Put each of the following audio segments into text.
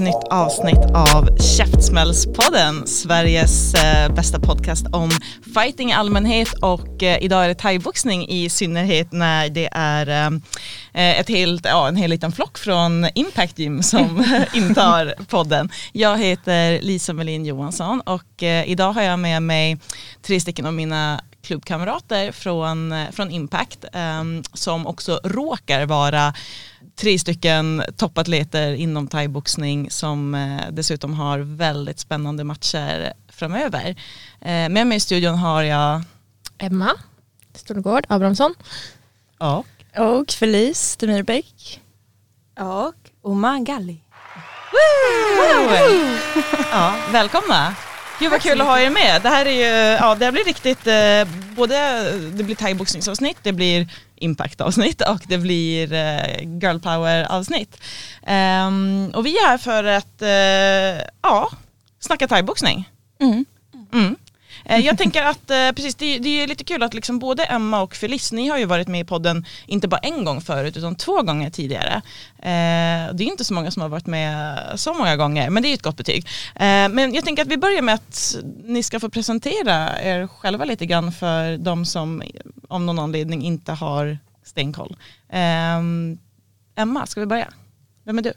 Nytt avsnitt av Käftsmällspodden, Sveriges eh, bästa podcast om fighting i allmänhet och eh, idag är det thaiboxning i synnerhet när det är eh, eh ett helt, ja, en hel liten flock från Impact Gym som intar podden. Jag heter Lisa Melin Johansson och eh, idag har jag med mig tre stycken av mina klubbkamrater från, eh, från Impact ehm, som också råkar vara tre stycken toppatleter inom thaiboxning som eh, dessutom har väldigt spännande matcher framöver. Eh, med mig i studion har jag Emma Storgård Abrahamsson. ja, Och Felice Demirbäck. Och Oma Galli. ja, välkomna. Gud vad kul att ha er med. Det här är ju, ja det blir riktigt, eh, både det blir thaiboxningsavsnitt, det blir impact-avsnitt och det blir eh, girl power-avsnitt. Ehm, och vi är här för att, eh, ja, snacka thaiboxning. Mm. Mm. Eh, jag tänker att eh, precis, det, det är lite kul att liksom både Emma och Felice, ni har ju varit med i podden inte bara en gång förut utan två gånger tidigare. Eh, det är inte så många som har varit med så många gånger, men det är ett gott betyg. Men jag tänker att vi börjar med att ni ska få presentera er själva lite grann för de som om någon anledning inte har stenkoll. Emma, ska vi börja? Vem är du?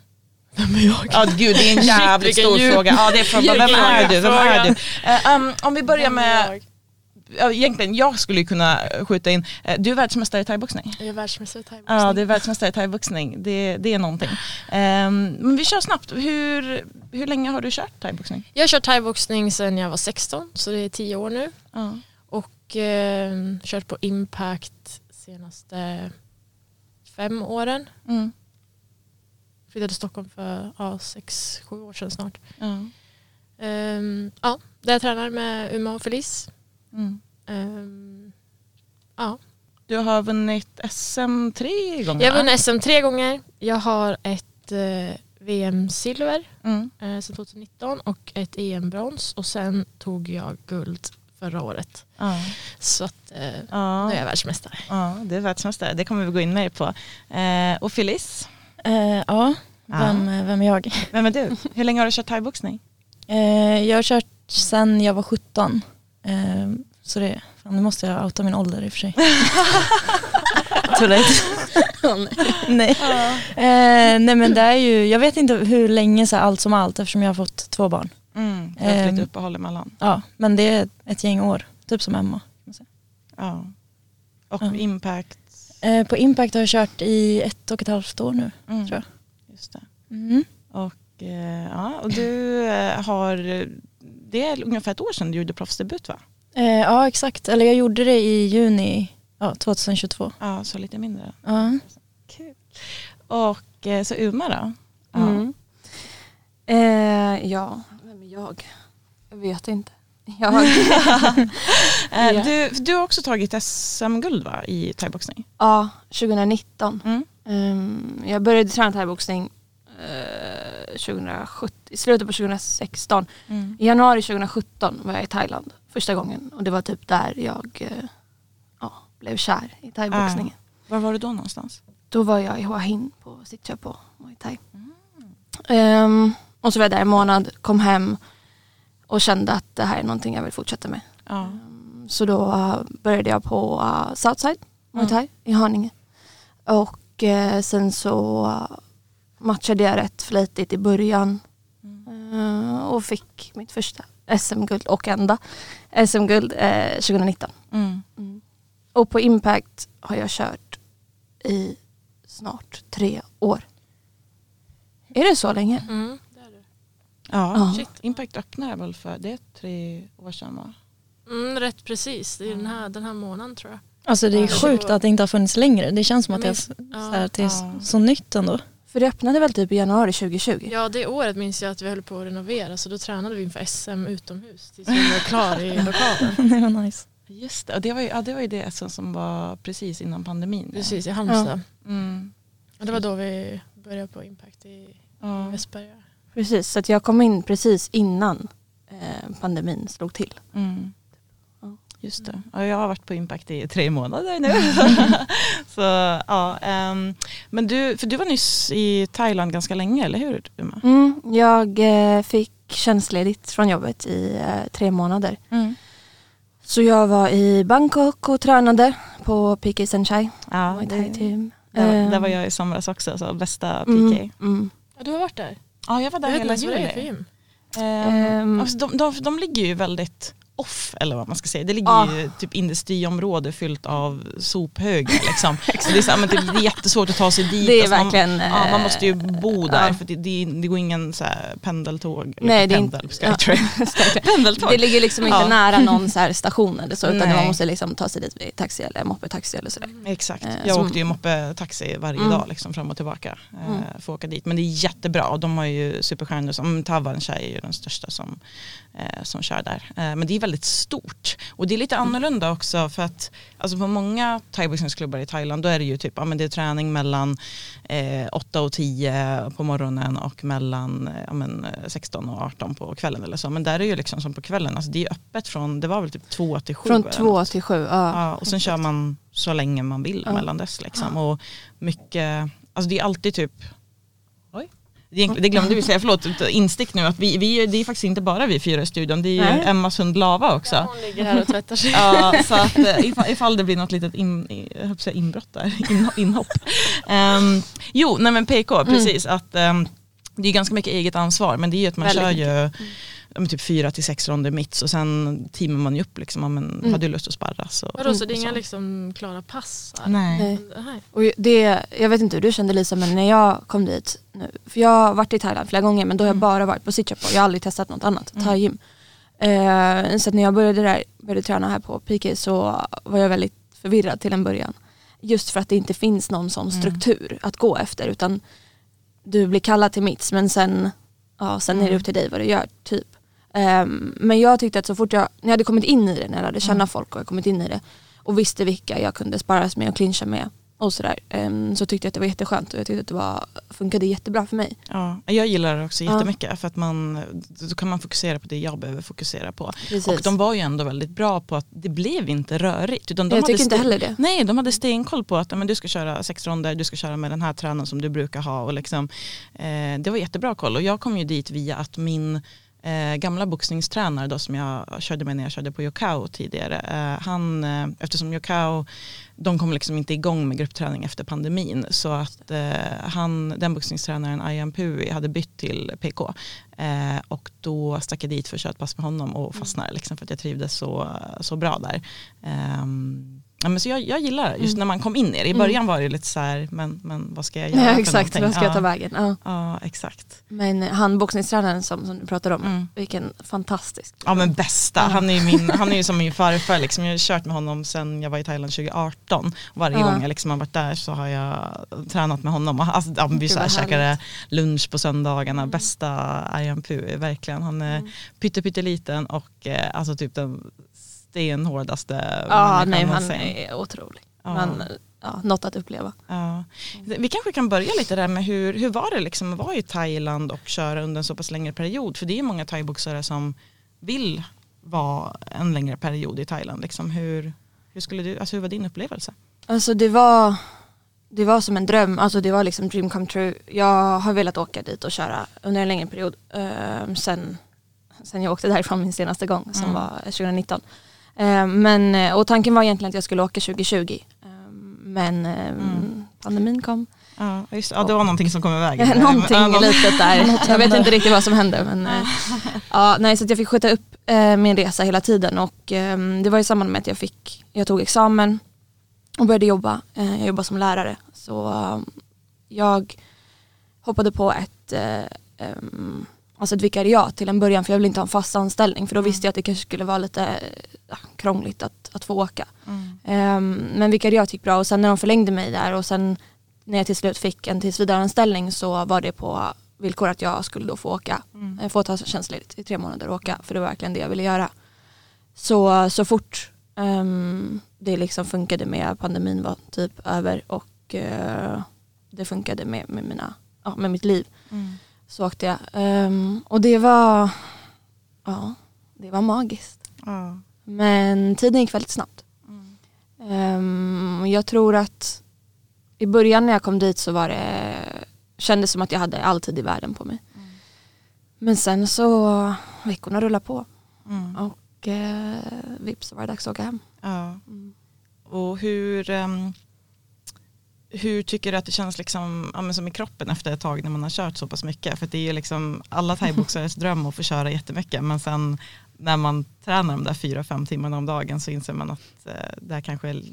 Vem är jag? Ja gud det är en jävligt stor djup- fråga. Ja, det är frågan. Vem är du? Vem är du? Eh, um, om vi börjar med, egentligen jag skulle kunna skjuta in, eh, du är världsmästare i thaiboxning. Jag är världsmästare i thaiboxning. Ja, du är världsmästare i thaiboxning. Det, det är någonting. Ehm, men vi kör snabbt. Hur, hur länge har du kört thaiboxning? Jag har kört thaiboxning sedan jag var 16, så det är 10 år nu. Ja. Och eh, kört på Impact senaste fem åren. Mm. Flyttade till Stockholm för ja, sex, sju år sedan snart. Ja. Ehm, ja, där jag tränar med Uma och Felice. Mm. Ehm, ja. Du har vunnit SM tre gånger Jag har vunnit SM tre gånger. Jag har ett eh, VM-silver Mm. eh, sedan 2019 och ett EM-brons och sen tog jag guld förra året. Ja. Så att eh, Ja. nu är jag världsmästare. ja, du är världsmästare. Det kommer vi gå in mer på. Eh, och Felice, Eh, ja, vem, Ja. vem är jag? vem är du? Hur länge har du kört thaiboxning? Eh, jag har kört sen jag var 17. Eh, så det, fan, nu måste jag outa min ålder i och för sig. Too late. nej. Eh, nej men det är ju, jag vet inte hur länge så här, allt som allt eftersom jag har fått två barn. Mm. Har haft Ehm. lite uppehåll emellan. Ja, men det är ett gäng år, typ som Emma. Ja. Och Ja. impact. Eh, på Impact har jag kört i ett och ett halvt år nu. Mm. Tror Just det. Mm. Och, eh, ja, och du eh, har, det är ungefär ett år sedan du gjorde proffsdebut va? Eh, ja exakt, eller jag gjorde det i juni ja, 2022. Ja, så lite mindre. Ja. Kul. Och så Uma då? Ja. Mm. Eh, ja, vem är jag? Jag vet inte. Jag, Eh, du, du har också tagit SM-guld va, i thaiboxning? ja, 2019. Mm. Ehm, jag började träna thaiboxning eh, 2017, i slutet på 2016. Mm. I januari 2017 var jag i Thailand första gången och det var typ där jag eh, ja, blev kär i thaiboxningen. Var var du då någonstans? Då var jag i Hua Hin på Sittja på Muay Thai. Ehm, och så var jag där en månad, kom hem och kände att det här är någonting jag vill fortsätta med. Ja. Ehm, Så då eh, började jag på uh, Southside Muay Thai i Haninge. Och eh, sen så matchade jag rätt flitigt i början. Eh, och fick mitt första SM-guld och enda SM-guld eh, 2019. Mm. Och på Impact har jag kört i snart tre år. Är det så länge? Mm. Ja, Ja. shit. Impact öppnade väl för, det är tre år sedan va? Mm, rätt precis, det är den här, den här månaden tror jag. Alltså det är Ja. sjukt att det inte har funnits längre. Det känns som att det är, så, Ja. här, det är Ja. så nytt ändå. För det öppnade väl typ i januari 2020? Ja det året minns jag att vi höll på att renovera så då tränade vi inför SM utomhus tills vi var klar i lokalen. det var nice. Just det, och det var ju, ja, det, var ju det som, som var precis innan pandemin. ja. Precis i Halmstad. Mm. Och det var då vi började på Impact i Ja. Västberga. Precis, så att jag kom in precis innan eh, pandemin slog till. Mm. Just det. Ja, jag har varit på Impact i tre månader nu. så, ja, ehm, men du, för du var nyss i Thailand ganska länge, eller hur? Uma? Mm, jag eh, fick tjänstledigt från jobbet i eh, tre månader. Mm. Så jag var i Bangkok och tränade på PK Senchai, Ja, det, Thai team. där, var- där var jag i somras också, så bästa PK. Mm, mm. Ja du har varit där? Ja, jag var där Jag hela för juli. gym. Ehm, Ehm. alltså, de, de, de ligger ju väldigt off eller vad man ska säga. Det ligger Ja. ju typ industriområde fyllt av sophögar liksom. så det, är så, här, men typ, det är jättesvårt att ta sig dit. Det är Alltså, man- verkligen... Ja, man eh, måste ju bo där ja. för det, det, det går ingen så här pendeltåg. Nej, det inte- pendel, Skytrain. ja. Pendeltåg. Det ligger liksom inte nära någon så station eller så utan Nej. man måste liksom ta sig dit med taxi eller moppetaxi eller sådär. Exakt. Eh, Jag som- åkte ju moppe-taxi varje Mm. dag liksom, fram och tillbaka eh, Mm. för att åka dit. Men det är jättebra och de har ju superstjärnor som Tavan Shai är ju den största som, eh, som kör där. Eh, men det är väldigt stort och det är lite annorlunda också för att alltså på många thaiboxningsklubbar i Thailand då är det ju typ ja, men det är träning mellan eh, 8 och 10 på morgonen och mellan eh, ja, men, eh, 16 och 18 på kvällen eller så. Men där är ju liksom som på kvällen, alltså det är öppet från, det var väl typ 2 till 7 Från eller två något. till sju, ja. Ja, och sen kör man så länge man vill Ja. mellan dess. Liksom. Och mycket, alltså det är alltid typ. Det glömde vi säga, förlåt, instick nu att vi, vi, det är faktiskt inte bara vi fyra i studion, det är ju Nej. Emmas hund Lava också. Hon ligger här och tvättar sig. Ja, så att eh, ifall, ifall det blir något litet in, jag inbrott där, in, inhopp. Ehm, jo, nej men PK, precis. Att, ehm, det är ganska mycket eget ansvar men det är ju att man Väldigt kör ju ja, men typ fyra till sex ronder mitts och sen teamar man ju upp liksom, ja, men, har du lust att sparra så. Vadå så det är och inga så. liksom klara pass? här? Nej. Nej. Och det, jag vet inte hur du kände Lisa men när jag kom dit nu, för jag har varit i Thailand flera gånger men då har jag bara varit på Sitchapur, jag har aldrig testat något annat, Mm. thai-gym. Eh, så att när jag började där, började träna här på PK så var jag väldigt förvirrad till en början. Just för att det inte finns någon sån Mm. struktur att gå efter utan du blir kallad till mitts men sen, ja, sen är det upp till dig vad du gör typ. Ehm, men jag tyckte att så fort jag, när jag hade kommit in i det, när jag lärde känna folk och jag kommit in i det och visste vilka jag kunde sparras med och clincha med och sådär, ehm, så tyckte jag att det var jätteskönt och jag tyckte att det var, funkade jättebra för mig. Ja, jag gillar det också Ja. jättemycket för att man, då kan man fokusera på det jag behöver fokusera på. Precis. Och de var ju ändå väldigt bra på att det blev inte rörigt. Utan de jag hade tycker inte heller det. Nej, de hade stenkoll på att ja, men du ska köra sex ronder, du ska köra med den här tränaren som du brukar ha. Och liksom, eh, det var jättebra koll och jag kom ju dit via att min eh, gamla boxningstränare då, som jag körde med när jag körde på Yokao tidigare. Eh, han, eh, eftersom Yokao, de kom liksom inte igång med gruppträning efter pandemin. Så att eh, han, den boxningstränaren Ayam Pui hade bytt till PK. Eh, och då stack jag dit för att köra ett pass med honom och fastnade liksom, för att jag trivdes så, så bra där. Ehm, ja, men så jag, jag gillar det, just när man kom in i det. I början var det lite så här, men, men vad ska jag göra Ja, exakt, vad ska jag ta vägen? Ja. Ja, exakt. Men han boxningstränaren som, som du pratade om, Mm. vilken fantastisk. Ja men bästa, han är min, han är ju som min farfar liksom. Jag har kört med honom sedan jag var i Thailand 2018. Varje Ja. gång jag liksom har varit där så har jag tränat med honom. Alltså, ja, vi så här, käkade lunch på söndagarna, bästa Ayam Pu, verkligen. Han är Mm. pytte, pytteliten och eh, alltså typ den stenhårdaste Ja, människan nej, han är otrolig. Ja. Men, ja, något att uppleva. Ja. Vi kanske kan börja lite där med hur, hur var det liksom att vara i Thailand och köra under en så pass längre period? För det är många thaiboxare som vill vara en längre period i Thailand. Liksom hur, hur, skulle du, alltså hur var din upplevelse? Alltså det var, det var som en dröm, alltså det var liksom dream come true. Jag har velat åka dit och köra under en längre period ehm, sen, sen jag åkte därifrån min senaste gång som Mm. var 2019. Ehm, men, eh, och tanken var egentligen att jag skulle åka 2020 Ehm, men Mm. pandemin kom. Ja, just, ja, det var någonting som kom i vägen. Någonting Ja, någon- litet där. jag vet inte riktigt vad som hände. Men, eh, ja, nej, så jag fick skjuta upp eh, min resa hela tiden och ehm, det var i samband med att jag, fick, jag tog examen och började jobba. Eh, jag jobbade som lärare. Så ehm, jag hoppade på ett eh, ehm, alltså ett vikariat till en början för jag ville inte ha en fast anställning för då Mm. visste jag att det kanske skulle vara lite ja, krångligt att, att få åka. Mm. Ehm, men vikariat gick bra och sen när de förlängde mig där och sen när jag till slut fick en tillsvidareanställning så var det på villkor att jag skulle då få åka, Mm. eh, få ta tjänstledigt i tre månader och åka för det var verkligen det jag ville göra. Så, så fort ehm, det liksom funkade med pandemin var typ över och eh, det funkade med, med, mina, ja, med mitt liv Mm. Så åkte jag. Ehm, och det var, ja, det var magiskt. Ja. Men tiden gick väldigt snabbt. Ehm, jag tror att i början när jag kom dit så var det, kändes som att jag hade all tid i världen på mig. Men sen så, veckorna rullade på Mm. och eh, vips så var det dags att åka hem. Ja. Mm. Och hur, ehm, hur tycker du att det känns liksom, ja, som i kroppen efter ett tag när man har kört så pass mycket? För det är ju liksom alla thaiboxares dröm att få köra jättemycket men sen när man tränar de där fyra, fem timmarna om dagen så inser man att eh, det här kanske är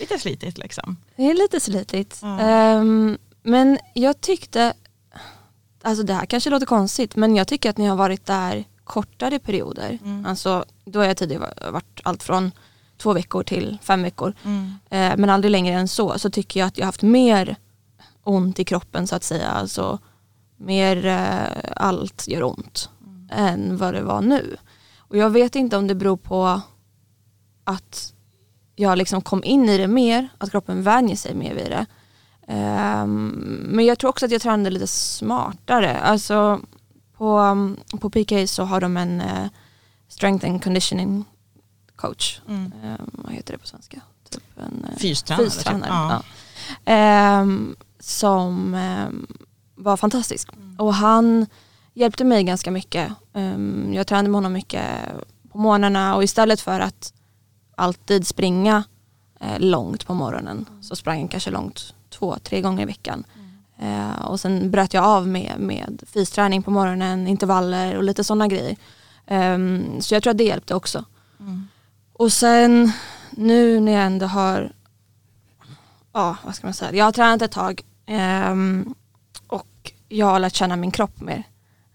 lite slitigt liksom. Det är lite slitigt. Ja. Ehm, men jag tyckte, alltså det här kanske låter konstigt, men jag tycker att ni har varit där kortare perioder. Mm. Alltså då har jag tidigare varit allt från två veckor till fem veckor. Mm. Eh, men aldrig längre än så. Så tycker jag att jag har haft mer ont i kroppen så att säga. Alltså mer eh, allt gör ont än vad det var nu. Och jag vet inte om det beror på att jag liksom kom in i det mer, att kroppen vänjer sig mer vid det. Ehm, men jag tror också att jag tränade lite smartare. Alltså på, um, på PK så har de en eh, strength and conditioning coach. Mm. Ehm, vad heter det på svenska? Typ en, eh, Fystränare. fystränare. typ. Ja. Ja. Ehm, som ehm, var fantastisk. Och han hjälpte mig ganska mycket. Jag tränade med honom mycket på morgnarna och istället för att alltid springa eh, långt på morgonen så sprang jag kanske långt två, tre gånger i veckan. Eh, och sen bröt jag av med, med fysträning på morgonen, intervaller och lite sådana grejer. Ehm, så jag tror att det hjälpte också. Mm. Och sen nu när jag ändå har, ja vad ska man säga, jag har tränat ett tag ehm, och jag har lärt känna min kropp mer.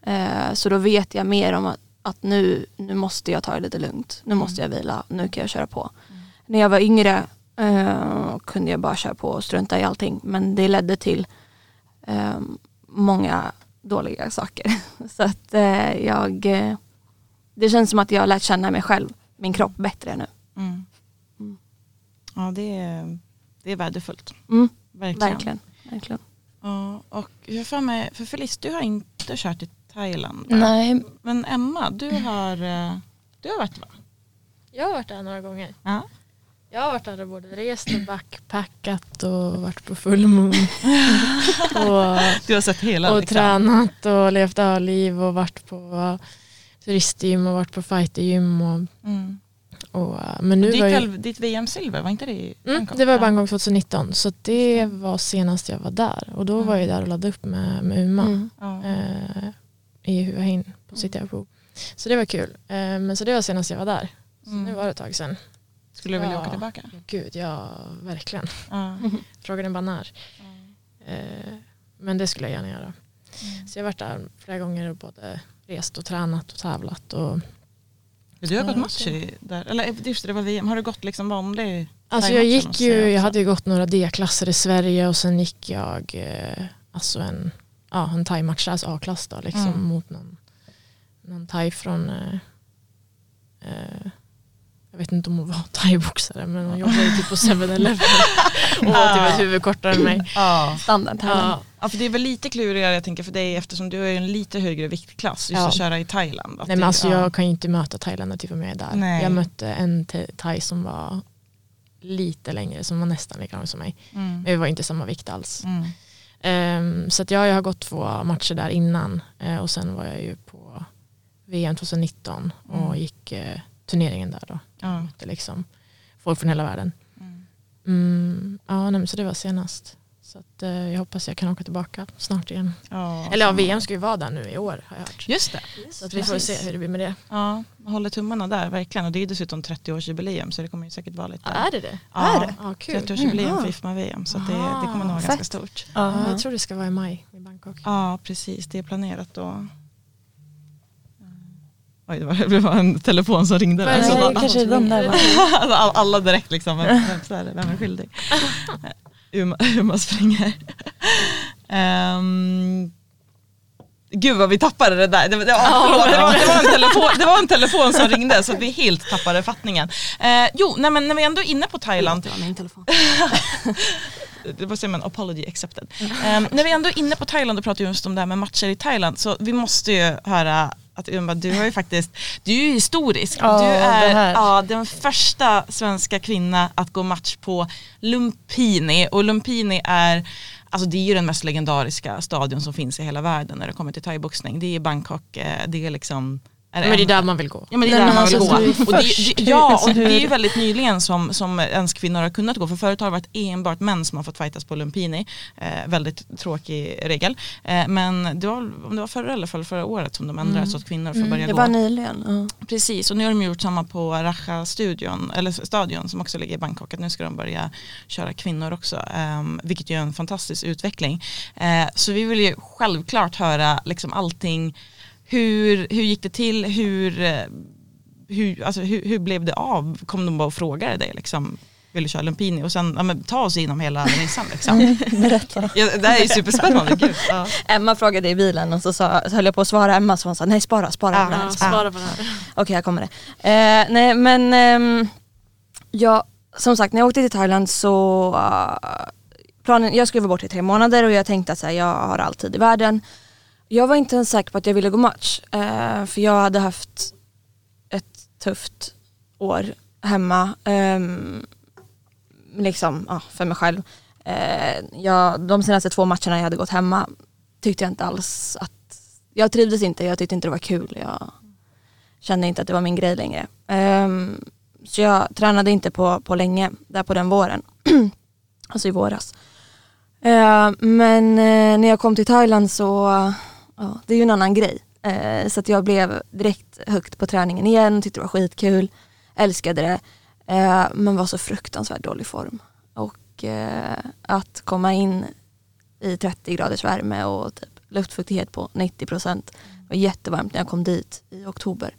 Eh, så då vet jag mer om att, att nu, nu måste jag ta det lite lugnt, nu måste jag vila, nu kan jag köra på. När jag var yngre eh, kunde jag bara köra på och strunta i allting men det ledde till eh, många dåliga saker. Så att eh, jag, eh, det känns som att jag har lärt känna mig själv, min kropp bättre nu. Mm. Mm. Ja det är, det är värdefullt. Mm, Verkligen. verkligen. verkligen. Ja, och hur för mig, för Felice du har inte kört i Thailand va? Nej, Men Emma du har, eh, du har varit va? Jag har varit där några gånger. Ja. Jag har varit där och både rest och backpackat och varit på full moon. och Du har sett hela och liksom. tränat och levt öliv och varit på turistgym och varit på fightergym. Och, Mm. och, äh, men nu Ditt, var ju, ditt VM-silver, var inte det i mm, det var i. Bangkok 2019 så det var senast jag var där och då var jag där och laddade upp med, med Uma Mm. Eh, i Hua Hin på City Airport. Så det var kul. Eh, men så det var senast jag var där. Så Mm. nu var det ett tag sedan. Skulle du vilja Ja. åka tillbaka? Gud, ja verkligen. Ja. Frågan är bara när. Eh, men det skulle jag gärna göra. Så jag har varit där flera gånger och både rest och tränat och tävlat. Och, Du har gått match där, eller just det, det var VM. Har du gått liksom vanlig alltså jag gick ju, jag hade ju gått några D-klasser i Sverige och sen gick jag eh, alltså en, ja, en thai-match, alltså A-klass då, liksom, Mm. mot någon, någon thai från eh, eh, jag vet inte om hon var thaiboxare men hon jobbade ju typ på 7-Eleven och var typ ett huvud kortare än mig. Ja. Standard. Ja, ja, för det är väl lite klurigare jag tänker för dig eftersom du är i en lite högre viktklass just Ja. att köra i Thailand. Nej men det- alltså ja. jag kan ju inte möta thailändare typ om jag är där. Nej. Jag mötte en thai som var lite längre, som var nästan lika lång som mig. Mm. Men vi var inte samma vikt alls. Mm. Ehm, så att ja, jag har gått två matcher där innan eh, och sen var jag ju på VM 2019 och Mm. gick eh, turneringen där då. Ja. Det är liksom folk från hela världen. Mm. Mm, ja, nej, så det var senast. Så att, eh, jag hoppas jag kan åka tillbaka snart igen. Ja, Eller ja. VM ska ju vara där nu i år har jag hört. Just det. Så att vi får se hur det blir med det. Ja, jag håller tummarna där verkligen. Och det är dessutom 30-årsjubileum så det kommer ju säkert vara lite... är det det? Ja, är det? Ja, kul. 30-årsjubileum Mm. för IFMA-VM så det, det kommer nog vara ganska stort. Ja, jag tror det ska vara i maj i Bangkok. Ja, precis. Det är planerat då. Oj, det var, en telefon som ringde. där. Nej, Så Nej, alla- kanske de där bara. Alltså, all- alla direkt liksom, vem, vem, så är det, vem är skyldig? Uma, Uma springer. Um, gud vad vi tappade det där. Det, var- det, var, förlåt, det, var, det, var en telefon, det var en telefon som ringde så vi helt tappade fattningen. Eh, jo, nej, men när vi ändå är inne på Thailand. Det var min telefon. det var som en apology accepted. Ehm, när vi ändå är inne på Thailand och pratar just om det här med matcher i Thailand så vi måste ju höra att Umba, du har ju faktiskt, du är ju historisk. Ja, du är ja, den första svenska kvinna att gå match på Lumpini och Lumpini är Alltså det är ju den mest legendariska stadion som finns i hela världen när det kommer till thaiboxning. Det är Bangkok, eh, det är liksom Men det är där man vill gå. Ja men det är Nej, där man vill alltså, gå. Och det, det, ja Alltså, och det är ju hur- väldigt nyligen som, som ens kvinnor har kunnat gå. För förut har det varit enbart män som har fått fightas på Lumpini. Eh, väldigt tråkig regel. Eh, men det var, om det var förra eller förra, förra året som de ändrade så att kvinnor får börja Det gå. var nyligen. Ja. Precis, och nu har de gjort samma på Raja-studion, eller stadion som också ligger i Bangkok. Att nu ska de börja köra kvinnor också, um, vilket ju är en fantastisk utveckling. Eh, så vi vill ju självklart höra liksom allting, hur, hur gick det till, hur, eh, hur, alltså, hur, hur blev det av? Kom de bara och frågade dig liksom, vill du köra Lumpini? Och sen ja, men, ta oss igenom hela resan. Liksom. Berätta. Ja, det här är superspännande, gud. Ja. Emma frågade i bilen och så, sa, så höll jag på att svara Emma så hon sa nej spara, spara. Ja. på det här." Ja, Så, svara på det här. Okej, här kommer det. Eh, nej, men ehm, jag, som sagt, när jag åkte till Thailand så uh, planen, jag skulle vara borta i tre månader och jag tänkte att så här, jag har all tid i världen. Jag var inte ens säker på att jag ville gå match. Eh, för jag hade haft ett tufft år hemma. Eh, liksom, ja, för mig själv. Eh, jag, de senaste två matcherna jag hade gått hemma tyckte jag inte alls att jag trivdes inte, jag tyckte inte det var kul. Jag kände inte att det var min grej längre. Ehm, så jag tränade inte på, på länge, där på den våren. alltså i våras. Eh, men eh, när jag kom till Thailand så, ja, det är ju en annan grej. Eh, så att jag blev direkt högt på träningen igen, tyckte det var skitkul, älskade det. Eh, men var så fruktansvärt dålig form. Och eh, att komma in i 30 graders värme och typ luftfuktighet på 90 procent. Det var jättevarmt när jag kom dit i oktober.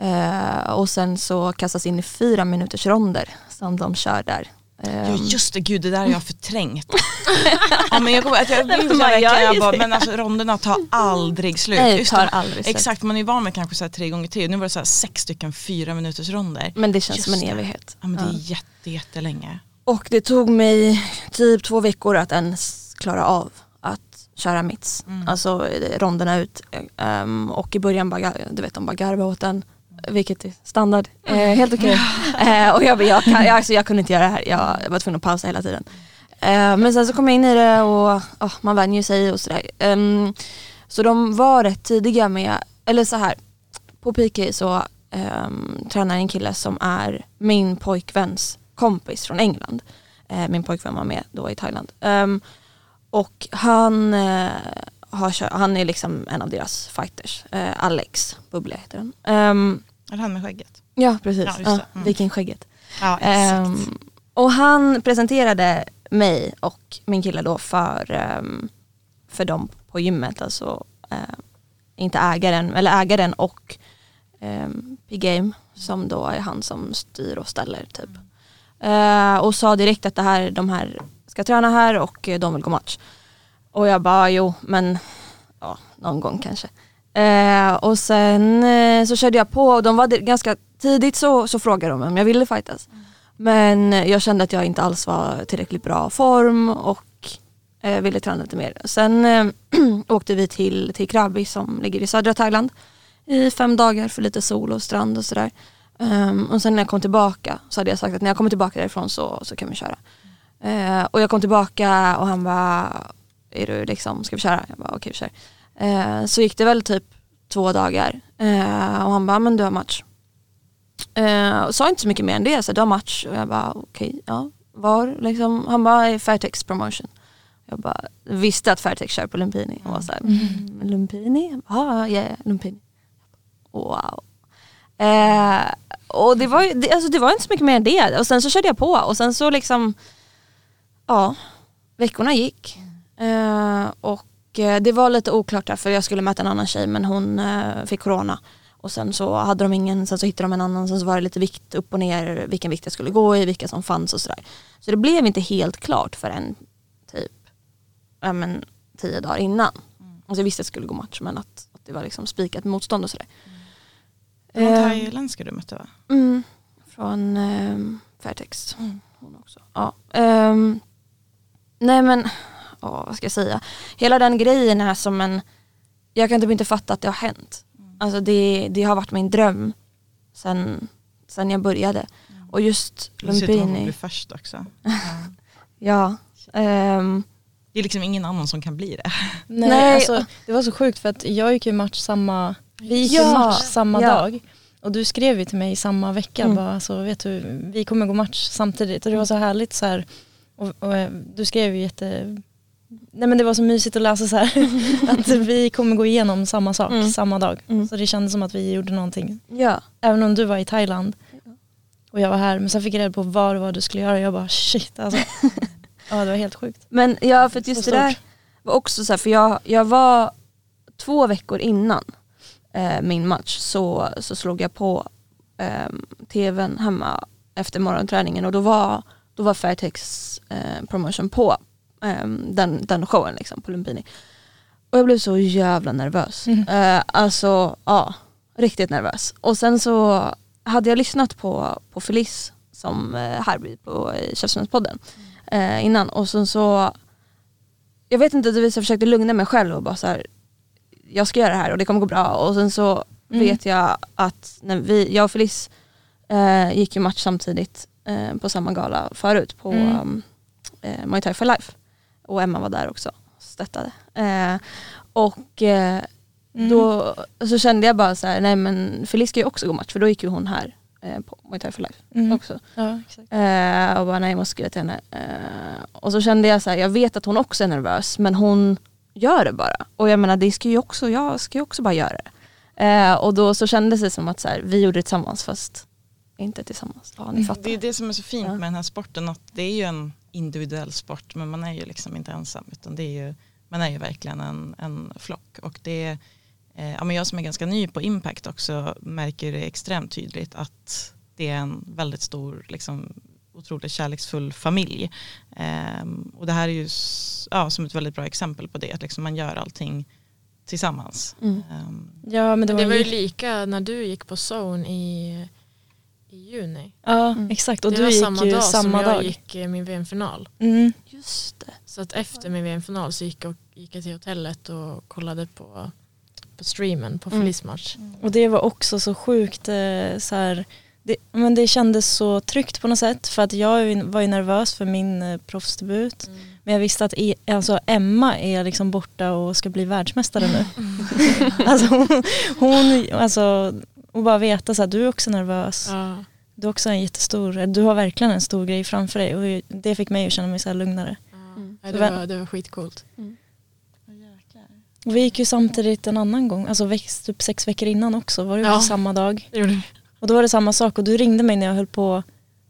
Eh, och sen så kastas in i fyra minuters ronder som de kör där. Ja Ehm, just det, gud det där har jag förträngt. ja, men jag, kommer- att jag, jag, Man jag, bara, men alltså ronderna tar aldrig slut. Nej, tar aldrig slut. Exakt, man är van med kanske så tre gånger tre. Nu var det så sex stycken fyra minuters ronder. men det känns Just som en evighet. Ja, men det är Ja. jätte, jättelänge. Och det tog mig typ två veckor att ens klara av att köra mitts. Mm. Alltså eh, ronderna ut. Ehm, och i början bara, du vet de bara garvade åt den. Vilket är standard, eh, helt okej. Eh, och jag, bara, jag, kan, jag, alltså, jag kunde inte göra det här, jag var tvungen att pausa hela tiden. Eh, men sen så kom jag in i det och ja, man vänjer sig och sådär. Ehm, så de var rätt tidiga med, eller så här på PK så um, tränar en kille som är min pojkväns kompis från England. Eh, min pojkvän var med då i Thailand. Ehm, och han, eh, har, han är liksom en av deras fighters. Eh, Alex Bubble heter han. Ehm, Är det han med skägget? ja precis, Ja, ja. Mm. vikingskägget. Ja, Ehm, och han presenterade mig och min kille då för, ehm, för dem på gymmet. Alltså eh, inte ägaren, eller ägaren och um, P-Game som då är han som styr och ställer typ. Eh, och sa direkt att det här, de här ska träna här och eh, de vill gå match. Och jag bara jo men ja, någon gång kanske. Eh, och sen eh, så körde jag på och de var ganska tidigt så, så frågade de om jag ville fightas. Men jag kände att jag inte alls var tillräckligt bra form och eh, ville träna lite mer. Sen eh, åkte vi till, till Krabi som ligger i södra Thailand i fem dagar för lite sol och strand och sådär. Um, och sen när jag kom tillbaka så hade jag sagt att när jag kommer tillbaka därifrån så, så kan vi köra. Uh, och jag kom tillbaka och han bara, är du liksom, ska vi köra? Jag bara okej vi kör. Eh, så gick det väl typ två dagar eh, och han bara, men du har match. Eh, och sa inte så mycket mer än det, så du har match och jag bara okej, ja, var liksom? Han bara, "I Fairtex promotion. Jag bara visste att Fairtex kör på Lumpini och var såhär, mm. Lumpini? Ja, ah, yeah, Lumpini. Wow. Eh, och det var, ju- det, alltså det var inte så mycket mer än det. Och sen så körde jag på och sen så liksom, ja, veckorna gick. Eh, och det var lite oklart där för jag skulle möta en annan tjej men hon eh, fick corona. Och sen så hade de ingen, sen så hittade de en annan, sen så var det lite vikt upp och ner, vilken vikt jag skulle gå i, vilka som fanns och sådär. Så det blev inte helt klart förrän typ ja, men, tio dagar innan. Alltså jag visste att jag skulle gå match men att, att det var liksom spikat motstånd och sådär. Det var Eh, thailändska du mötte va? Mm, från um, Fairtex. Mm. Hon också. Ja. ehm, nej men, ja, vad ska jag säga? Hela den grejen är som en, jag kan typ inte fatta att det har hänt. Alltså det, det har varit min dröm sen, sen jag började. Och just Dessutom Lumpini, bli först också. Ja. ehm, Det är liksom ingen annan som kan bli det. Nej, Nej. Alltså, det var så sjukt för att jag gick ju match samma, vi gick ju Ja, match samma ja. dag. Och du skrev ju till mig samma vecka, Mm. bara, alltså, vet du, vi kommer gå match samtidigt. Och det var så härligt så här. Och, och, eh, du skrev ju jätte, nej men det var så mysigt att läsa så här. att vi kommer gå igenom samma sak Mm. samma dag. Mm. Så det kändes som att vi gjorde någonting. ja. Även om du var i Thailand och jag var här. Men sen fick jag reda på vad det var du skulle göra. Jag bara shit alltså. ja det var helt sjukt. Men ja, för just det där var också så här, för jag, jag var två veckor innan eh, min match så, så slog jag på eh, tvn hemma efter morgonträningen och då var, då var Fairtex eh, promotion på den, den showen liksom på Lumpini. Och jag blev så jävla nervös. Mm. Eh, alltså ja, riktigt nervös. Och sen så hade jag lyssnat på, på Felice som eh, här på Käftsmällspodden eh, innan och sen så jag vet inte, jag försökte lugna mig själv och bara så här, jag ska göra det här och det kommer gå bra och sen så Mm. vet jag att när vi, jag och Felice eh, gick ju match samtidigt eh, på samma gala förut på Mm. um, eh, Muay Thai for Life och Emma var där också och stöttade. Eh, och eh, Mm. då så kände jag bara så här, nej men Felice ska ju också gå match för då gick ju hon här eh, på Muay Thai for Life Mm. också. Ja, exakt. Eh, och bara nej jag måste skriva till henne. Eh, och så kände jag så här, jag vet att hon också är nervös men hon gör det bara. Och jag menar det ska ju också, jag ska ju också bara göra det. Eh, och då så kändes det som att så här, vi gjorde det tillsammans fast inte tillsammans. Ja ni fattar. Det är det som är så fint Ja. med den här sporten att det är ju en individuell sport men man är ju liksom inte ensam utan det är ju, man är ju verkligen en, en flock. Och det eh, ja, men jag som är ganska ny på Impact också märker det extremt tydligt att det är en väldigt stor liksom, otroligt kärleksfull familj. Ehm, och det här är ju ja, som ett väldigt bra exempel på det att liksom man gör allting tillsammans. Mm. Ehm, Ja men det Det var, var ju ju lika när du gick på zone i, i juni. Ja Mm. exakt och det du gick samma ju dag samma som jag dag. gick eh, min VM-final. Mm. Just det. Så att efter min VM-final så gick jag, gick jag till hotellet och kollade på, på streamen på Mm. Felice match. Och det var också så sjukt eh, så här, det, men det kändes så tryggt på något sätt för att jag var ju nervös för min eh, proffsdebut. Men jag visste att e, alltså Emma är liksom borta och ska bli världsmästare nu. alltså hon, hon alltså, och bara veta så här, du är också nervös. Ja. Du är också en jättestor, du har verkligen en stor grej framför dig och det fick mig att känna mig så här lugnare. Mm. Ja, det, var, det var skitcoolt. Och vi gick ju samtidigt en annan gång, alltså vex, typ sex veckor innan också, var det Ja. samma dag. Det. Och då var det samma sak och du ringde mig när jag höll på,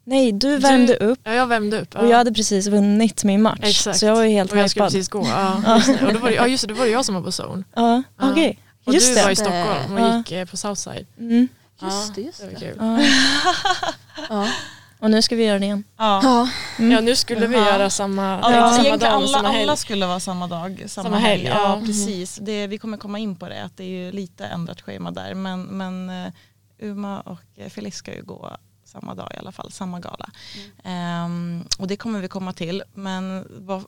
nej du värmde upp Ja, jag värmde upp. Ja. och jag hade precis vunnit min match. Exakt. Så jag var ju helt och jag skulle precis gå. Ja, just det. Och då var det, ja just det, då var det jag som var på zone. Ja, Ja. okej. Och Just du det. var i Stockholm och Ja. gick eh, på Southside. Mm. Just det, just det var kul. Ja. Ja. Och nu ska vi göra det igen. ja. Ja. Mm. Ja nu skulle vi Ja. göra samma, Ja, samma dag, alla, samma helg. alla skulle vara samma dag, samma, Samma helg. helg, Ja, ja. precis. Det, vi kommer komma in på det, att det är ju lite ändrat schema där. Men, men uh, Uma och eh, Felice ska ju gå samma dag i alla fall, samma gala. Ehm, och det kommer vi komma till. Men vad,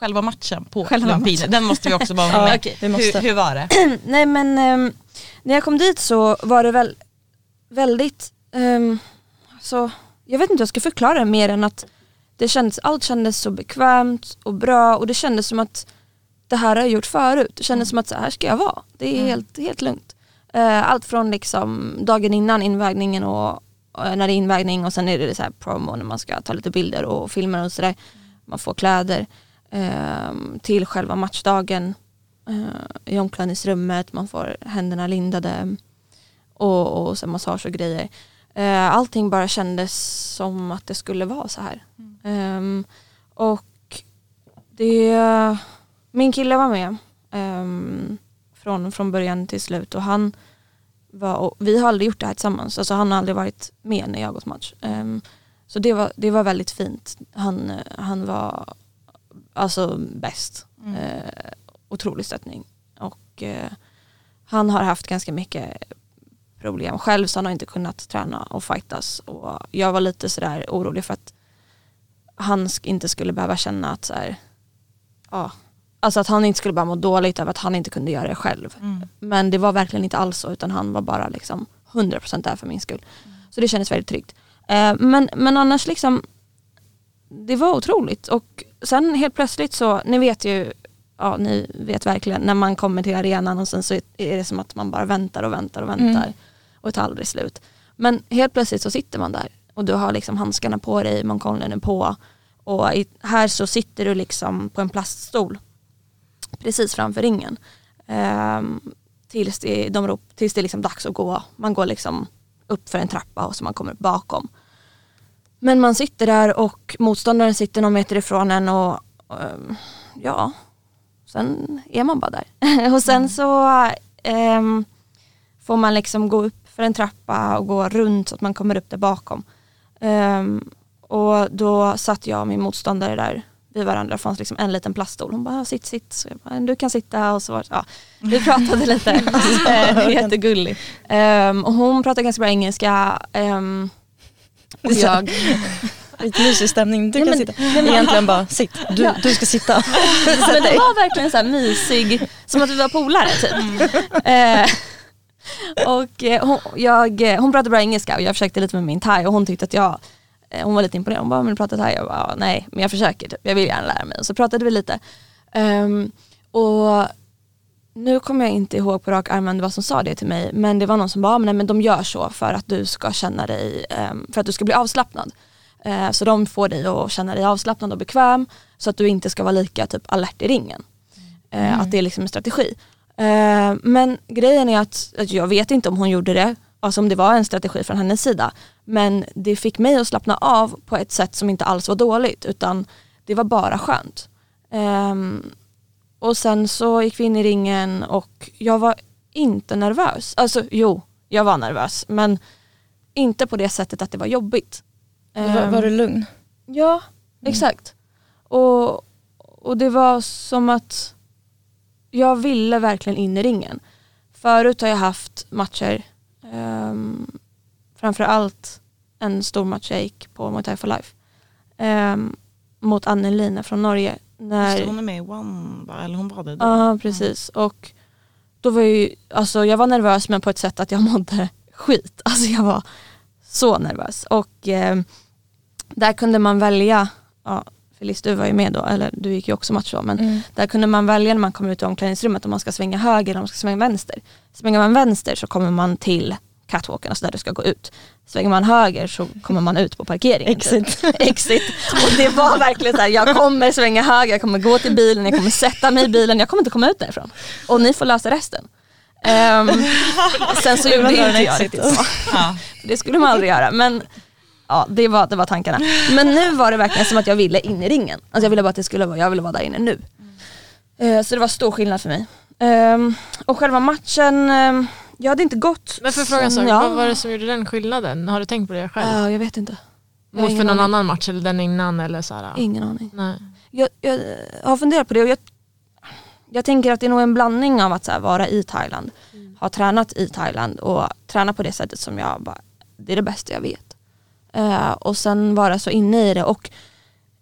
själva matchen på Själva matchen. den måste vi också bara Ja, med. måste. Hur, hur var det? Nej men ehm, när jag kom dit så var det väl väldigt, um, så jag vet inte hur jag ska förklara det mer än att det kändes, allt kändes så bekvämt och bra och det kändes som att det här har jag gjort förut. Det kändes som att så här ska jag vara. Det är helt, helt lugnt. Eh, allt från liksom dagen innan invägningen och eh, när det är invägning och sen är det så här promo när man ska ta lite bilder och filmer och sådär. Man får kläder. Ehm, till själva matchdagen eh, i omklädningsrummet, man får händerna lindade och, och så massage och grejer. Eh, allting bara kändes som att det skulle vara så här. Ehm, och det, min kille var med ehm, från, från början till slut och han var, och vi har aldrig gjort det här tillsammans, alltså han har aldrig varit med när jag gått match. Så det var, det var väldigt fint. Han, eh, han var alltså bäst. Eh, otrolig stöttning. Och eh, han har haft ganska mycket problem själv så han har inte kunnat träna och fightas. Och jag var lite sådär orolig för att han inte skulle behöva känna att så här, ja, alltså att han inte skulle bara må dåligt över att han inte kunde göra det själv. Men det var verkligen inte alls så utan han var bara liksom 100% där för min skull. Så det kändes väldigt tryggt. Eh, men, men annars liksom, det var otroligt och sen helt plötsligt så, ni vet ju, ja ni vet verkligen när man kommer till arenan och sen så är det som att man bara väntar och väntar och väntar och det tar aldrig slut. Men helt plötsligt så sitter man där och du har liksom handskarna på dig, monkollen är på och i, här så sitter du liksom på en plaststol precis framför ringen. Ehm, tills det, de rop, tills det är liksom dags att gå. Man går liksom upp för en trappa och så man kommer bakom. Men man sitter där och motståndaren sitter någon meter ifrån en och ehm, ja, sen är man bara där. och sen så ehm, får man liksom gå upp för en trappa och gå runt så att man kommer upp där bakom. Ehm, och då satt jag och min motståndare där vid varandra, det fanns liksom en liten plaststol. Hon bara sitt, sitt. Så jag bara, du kan sitta och så var det- ja, vi pratade lite. Eh, Jättegullig. Ehm, och hon pratade ganska bra engelska. ehm, och jag, Lite mysig stämning, du Nej, kan men- sitta. Egentligen bara, sitt, du, Ja. du ska sitta. men det var verkligen så här mysig, som att vi var polare typ. Eh, och eh, hon, jag, eh, hon pratade bra engelska och jag försökte lite med min thai och hon tyckte att jag eh, hon var lite imponerad, hon bara vill du prata thai? Jag bara, "Ja, nej men jag försöker, typ. jag vill gärna lära mig. Och så pratade vi lite. Ehm, och nu kommer jag inte ihåg på rak arm var som sa det till mig men det var någon som bara, "Ja, men, nej, men de gör så för att du ska känna dig, ehm, för att du ska bli avslappnad. Eh, så de får dig att känna dig avslappnad och bekväm så att du inte ska vara lika typ alert i ringen. Eh, Att det är liksom en strategi. Eh, men grejen är att, att jag vet inte om hon gjorde det, alltså om det var en strategi från hennes sida. Men det fick mig att slappna av på ett sätt som inte alls var dåligt utan det var bara skönt. Ehm, och sen så gick vi in i ringen och jag var inte nervös. Alltså jo, jag var nervös men inte på det sättet att det var jobbigt. Var, Ehm, var du lugn? Ja, exakt. Och, och det var som att jag ville verkligen in i ringen. Förut har jag haft matcher, um, framförallt en stor match jag gick på Muay Thai for Life ehm, mot Anneline från Norge. När, Just Hon är med i One, eller hon var det då? Ja precis och då var jag ju, alltså jag var nervös men på ett sätt att jag mådde skit. Alltså jag var så nervös och eh, där kunde man välja, ja Felice du var ju med då, eller du gick ju också match då men Mm. där kunde man välja när man kom ut i omklädningsrummet om man ska svänga höger eller om man ska svänga vänster. Svänger man vänster så kommer man till catwalken, alltså där du ska gå ut. Svänger man höger så kommer man ut på parkeringen. Exit. Typ. Exit. Och det var verkligen så här, jag kommer svänga höger, jag kommer gå till bilen, jag kommer sätta mig i bilen, jag kommer inte komma ut därifrån. Och ni får lösa resten. Ehm, sen så gjorde inte jag exit. riktigt så. Ja. Det skulle man aldrig göra men ja, det var, det var tankarna. Men nu var det verkligen som att jag ville in i ringen. Alltså jag ville bara att det skulle vara, jag ville vara där inne nu. Eh, så det var stor skillnad för mig. Ehm, och själva matchen, ehm, jag hade inte gått Men för fråga en som sak, jag- vad var det som gjorde den skillnaden? Har du tänkt på det själv? Ja, jag vet inte. Jag Mot för någon aning. annan match eller den innan eller så här? Ingen aning. Nej. Jag, jag har funderat på det och jag, jag tänker att det är nog en blandning av att så här, vara i Thailand, ha tränat i Thailand och träna på det sättet som jag bara, det är det bästa jag vet. Eh, och sen vara så inne i det och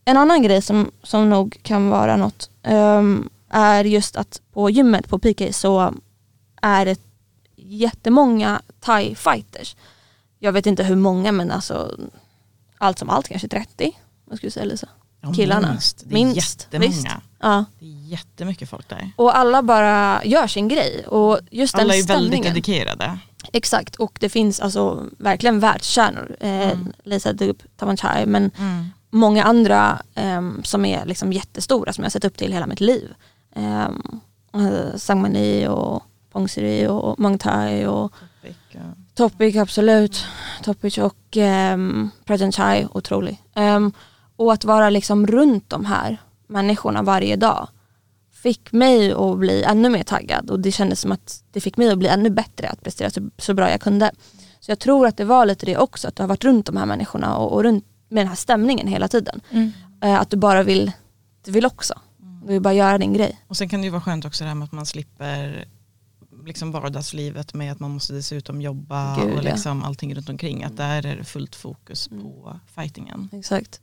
en annan grej som, som nog kan vara något ehm, är just att på gymmet på PK så är det jättemånga thai-fighters. Jag vet inte hur många men alltså allt som allt kanske 30. Vad skulle du säga Lisa? Ja, Killarna. Minst. Det är Minst, jättemånga. visst. Ja. Det är jättemycket folk där. Och alla bara gör sin grej och just Alla den är väldigt dedikerade. Exakt och det finns alltså verkligen världsstjärnor. Eh, Lisa Dub, Tamanchai men Mm. många andra ehm, som är liksom jättestora som jag har sett upp till hela mitt liv. Um, Sangmani och Pongsiri och Mangtai och Topic absolut. Topic och um, Present Chai, otrolig. Ehm, och att vara liksom runt de här människorna varje dag fick mig att bli ännu mer taggad och det kändes som att det fick mig att bli ännu bättre att prestera så, så bra jag kunde. Så jag tror att det var lite det också, att du har varit runt de här människorna och, och runt med den här stämningen hela tiden. Mm. Eh, att du bara vill, du vill också. Du vill bara göra din grej. Och sen kan det ju vara skönt också det här med att man slipper liksom vardagslivet med att man måste dessutom jobba Gud, och ja. liksom allting runt omkring. Att där är det fullt fokus på fightingen. Exakt.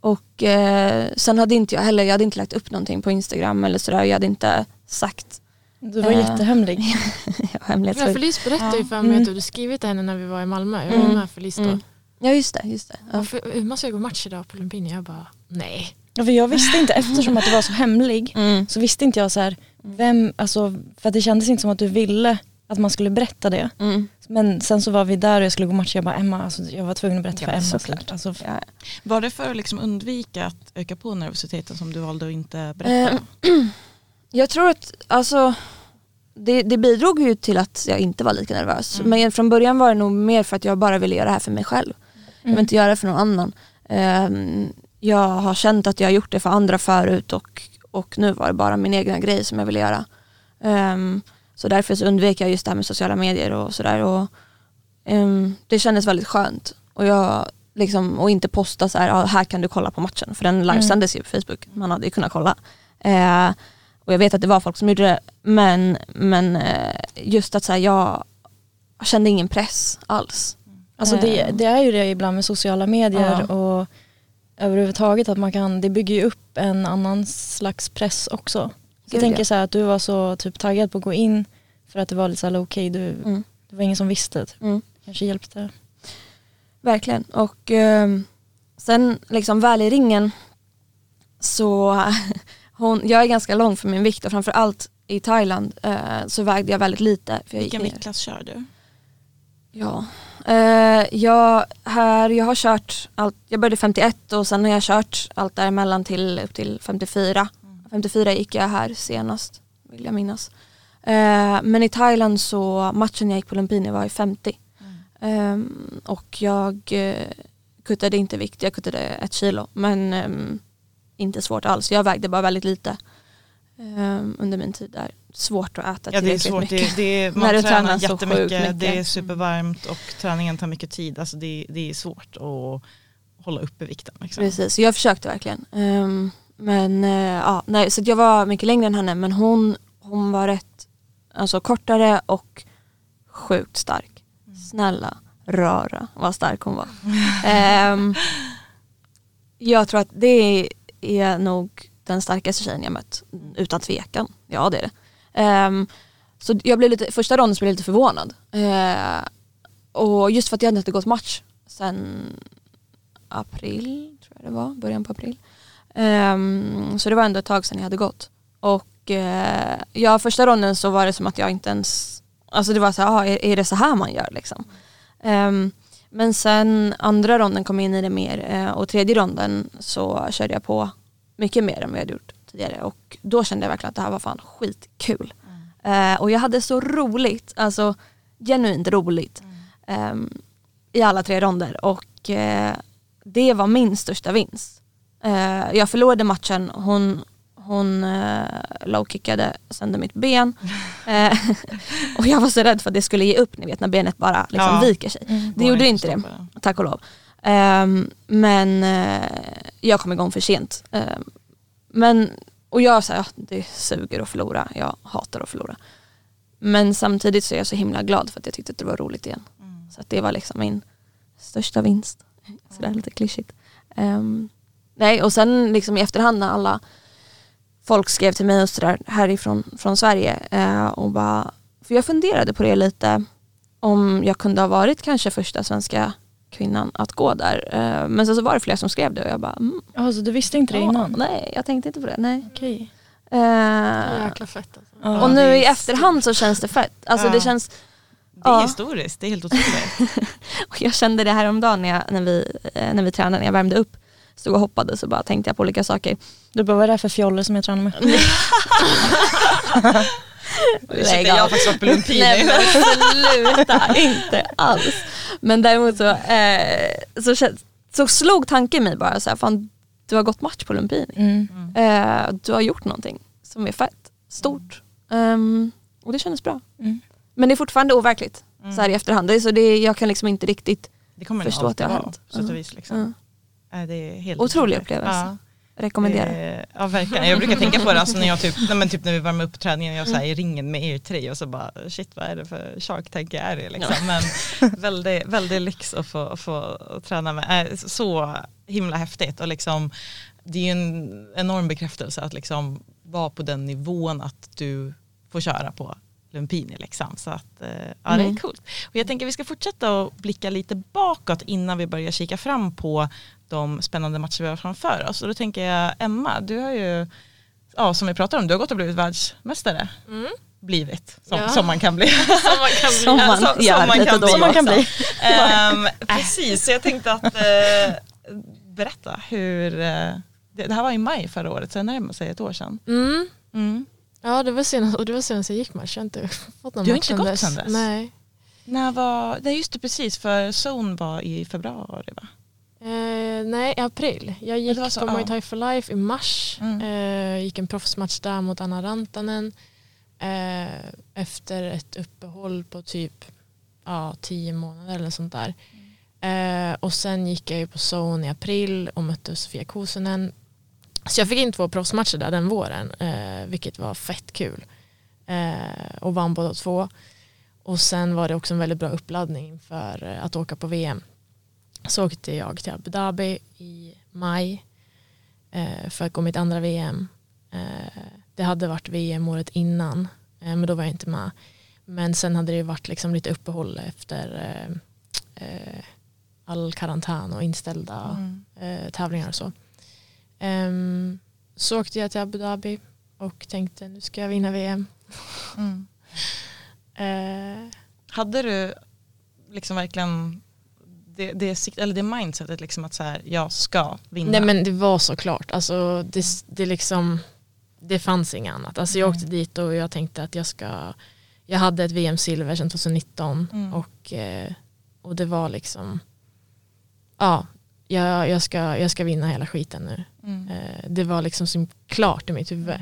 Och eh, sen hade inte jag heller, jag hade inte lagt upp någonting på Instagram eller sådär. Jag hade inte sagt. Du var Eh. jättehemlig. Jag har Ja, hemlighetsfull. Felice berättade ju för mig Mm. att du hade skrivit till henne när vi var i Malmö. Jag var Mm. med Felice då. Mm. Ja just det, just det. Ja. Hur måste jag gå match idag på Lumpini? Jag bara, nej. Ja, för jag visste inte, eftersom att du var så hemlig, Mm. så visste inte jag så här, vem, alltså, för att det kändes inte som att du ville att man skulle berätta det. Mm. Men sen så var vi där och jag skulle gå match, jag bara Emma, alltså, jag var tvungen att berätta Ja, för Emma. såklart. Alltså, Ja. Var det för att liksom undvika att öka på nervositeten som du valde att inte berätta? Eh, Jag tror att, alltså det, det bidrog ju till att jag inte var lika nervös. Mm. Men från början var det nog mer för att jag bara ville göra det här för mig själv. Jag vill inte göra det för någon annan. Ehm, jag har känt att jag har gjort det för andra förut och, och nu var det bara min egna grej som jag ville göra. Ehm, så därför så undvek jag just det här med sociala medier och sådär. Och, ehm, det kändes väldigt skönt. Och, jag, liksom, och inte posta så här, ah, här kan du kolla på matchen. För den livesändes ju på Facebook. Man hade ju kunnat kolla. Eh, och jag vet att det var folk som gjorde det. Men, men eh, just att så här, jag kände ingen press alls. Alltså det, det är ju det ibland med sociala medier Ja. och överhuvudtaget att man kan, det bygger ju upp en annan slags press också. Så jag tänker så här att du var så typ taggad på att gå in för att det var lite så här okej, du, Mm. det var ingen som visste. Typ. Mm. Kanske hjälpte. Verkligen. Och ehm, sen liksom väl i ringen så hon, jag är ganska lång för min vikt och framförallt i Thailand eh, så vägde jag väldigt lite. För jag Vilken viktklass kör du? Ja. Eh, jag, här, jag har kört allt, jag började 51 och sen har jag kört allt däremellan till upp till 54. 54 gick jag här senast, vill jag minnas. Eh, men i Thailand så, matchen jag gick på Lumpini var i 50. Ehm, och jag eh, kuttade inte vikt, jag kuttade ett kilo. Men ehm, inte svårt alls, jag vägde bara väldigt lite ehm, under min tid där. Svårt att äta Ja det är svårt, mycket. det, det När man du tränar jättemycket, mycket. det är supervarmt och träningen tar mycket tid. Alltså det, det är svårt att hålla uppe vikten. Liksom. Precis, jag försökte verkligen. Ehm, men eh, ja, nej, så jag var mycket längre än henne men hon, hon var rätt alltså, kortare och sjukt stark. Snälla, rara vad stark hon var. Ehm, jag tror att det är nog den starkaste tjejen jag mött, utan tvekan. Ja det är det. Um, så jag blev lite, första ronden så blev jag lite förvånad. Uh, och just för att jag hade inte gått match sen april, tror jag det var, början på april. Um, så det var ändå ett tag sedan jag hade gått. Och uh, ja, första ronden så var det som att jag inte ens, alltså det var så här, ah, är, är det så här man gör liksom? Um, men sen andra ronden kom jag in i det mer eh, och tredje ronden så körde jag på mycket mer än vad jag hade gjort tidigare och då kände jag verkligen att det här var fan skitkul. Eh, och jag hade så roligt, alltså genuint roligt ehm, i alla tre ronder och eh, det var min största vinst. Eh, jag förlorade matchen, hon, hon uh, low-kickade sönder mitt ben eh, och jag var så rädd för att det skulle ge upp, ni vet när benet bara liksom Ja. viker sig. Mm. Det gjorde inte det, tack och lov. Ehm, men eh, jag kom igång för sent. Ehm, men, och jag sa, ja, det suger att förlora, jag hatar att förlora. Men samtidigt så är jag så himla glad för att jag tyckte att det var roligt igen. Så att det var liksom min största vinst. Sådär lite klyschigt. Ehm, nej, och sen liksom i efterhand när alla folk skrev till mig och sådär härifrån från Sverige eh, och bara, för jag funderade på det lite om jag kunde ha varit kanske första svenska kvinnan att gå där. Eh, men sen så var det flera som skrev det och jag bara, mm, Alltså du visste inte det ja, innan? nej jag tänkte inte på det. Nej. Okej. Eh, Jäkla fett alltså. Ja. och nu i efterhand så känns det fett. Alltså Ja. det känns, Det är Ja. historiskt, det är helt otroligt. och jag kände det här om dagen när, jag, när, vi, eh, när vi tränade, när jag värmde upp. Stod och hoppade så bara tänkte jag på olika saker. Du bara, vad är det här för fjolle som jag tränar med? Ursäkta, jag har faktiskt varit på Lumpini. Nej men sluta, inte alls. Men däremot så, eh, så, så slog tanken mig bara så här, fan du har gått match på Lumpini. Mm. Eh, du har gjort någonting. Som är fett stort. Ehm, och det kändes bra. Mm. Men det är fortfarande overkligt Mm. så här i efterhand. Det är Så det, jag kan liksom inte riktigt Det kommer Förstå att det har alltid vara, hänt. på sätt och Ja. vis. Liksom. ja, Det är helt Otrolig upplevelse. Ja. Rekommendera. Eh, Ja verkligen. Jag brukar tänka på det alltså när jag typ, nej, men typ när vi värmer upp träningen jag här, i ringen med er tre och så bara shit vad är det för Shark Tank jag är i liksom. Men väldigt, väldigt lyx att få, få träna med. Eh, Så himla häftigt och liksom det är ju en enorm bekräftelse att liksom vara på den nivån att du får köra på Lumpini liksom. Så att eh, ja det är Mm. coolt. Och jag tänker vi ska fortsätta att blicka lite bakåt innan vi börjar kika fram på de spännande matcher vi har framför oss. Och då tänker jag Emma, du har ju, ja som vi pratar om, du har gått och blivit världsmästare. Mm. Blivit, som, Ja. som man kan bli. Som man kan bli. Som man som- som kan bli. och då Som man kan också. bli. Ehm, precis, så jag tänkte att eh, berätta hur, eh, det, det här var i maj förra året, så det närmar sig ett år sedan. Mm. Mm. Ja det var, senast, och det var senast jag gick match. Jag har inte fått någon Du har inte gått sedan dess? Nej. När var, det är just det precis för Zone var i februari va? Eh, nej, i april. Jag gick så, på. Muay Thai for Life i mars. Mm. Eh, gick en proffsmatch där mot Anna Rantanen. Eh, efter ett uppehåll på typ ja, tio månader eller sånt där. Eh, och sen gick jag ju på Zone i april och mötte Sofia Kosonen. Så jag fick in två proffsmatcher där den våren, eh, vilket var fett kul. Eh, och vann båda två. Och sen var det också en väldigt bra uppladdning för att åka på VM. Så åkte jag till Abu Dhabi i maj eh, för att gå mitt andra VM. Eh, det hade varit VM året innan, eh, men då var jag inte med. Men sen hade det varit liksom lite uppehåll efter all karantän och inställda eh, tävlingar och så. Ehm, så åkte jag till Abu Dhabi och tänkte nu ska jag vinna VM. Mm. Hade du liksom verkligen det, det, eller det mindsetet liksom att så här, jag ska vinna? Nej men det var såklart, alltså det, det liksom det fanns inget annat. Alltså jag åkte dit och jag tänkte att jag ska jag hade ett VM-silver sedan 2019 Mm. och, eh, och det var liksom ja, jag, jag, ska, jag ska vinna hela skiten nu. Mm. Eh, det var liksom som klart i mitt huvud.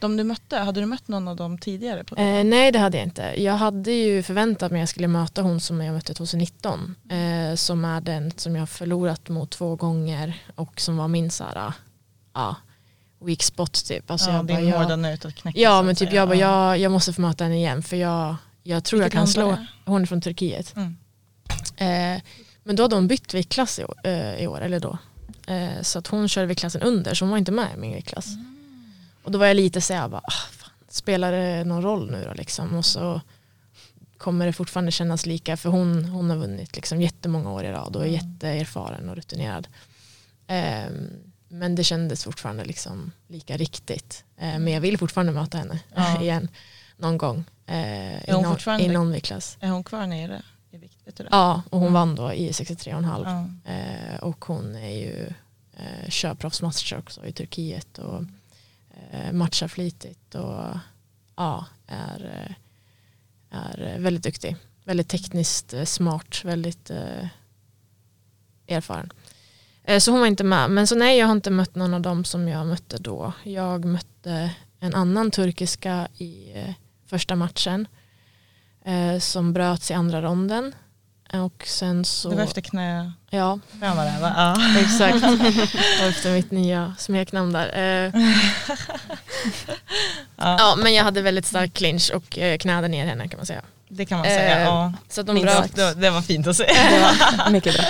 De du mötte, hade du mött någon av dem tidigare? På Eh, nej det hade jag inte. Jag hade ju förväntat mig att jag skulle möta hon som jag mötte 2019. Eh, som är den som jag förlorat mot två gånger och som var min såhär, ja, weak spot typ. Alltså ja, jag din hårda nöt att knäcka. så ja men typ säga. jag bara, Ja. jag, jag måste få möta henne igen för jag, jag tror Vilket jag kan slå, det? hon är från Turkiet. Mm. Eh, men då hade hon bytt viktklass i eh, i år eller då. Eh, så att hon körde viktklassen under så hon var inte med i min viktklass. Och då var jag lite såhär, bara, ah, fan, spelar det någon roll nu då liksom? Och så kommer det fortfarande kännas lika för hon, hon har vunnit liksom jättemånga år i rad och är jätteerfaren och rutinerad. Ehm, men det kändes fortfarande liksom lika riktigt. Eh, men jag vill fortfarande möta henne Ja. igen någon gång. Eh, i, fortfarande- I någon viktklass. Är hon kvar nere i vikt? Ja, och hon vann då i 63,5. Ja. Eh, och hon är ju eh, kör proffsmatcher också i Turkiet och matchar flitigt och ja, är, eh, är väldigt duktig. Väldigt tekniskt eh, smart, väldigt eh, erfaren. Eh, så hon var inte med. Men så nej, jag har inte mött någon av dem som jag mötte då. Jag mötte en annan turkiska i eh, första matchen eh, som bröts i andra ronden. Och sen så... Det var efter knä... Ja, Vem var det? Va? Ja. exakt. Och efter mitt nya smeknamn där. Ja. ja, men jag hade väldigt stark clinch och eh, knäade ner henne kan man säga. Det kan man säga. Eh, ja. Så de minst bröt, Det, det var fint att se. Det var mycket bra.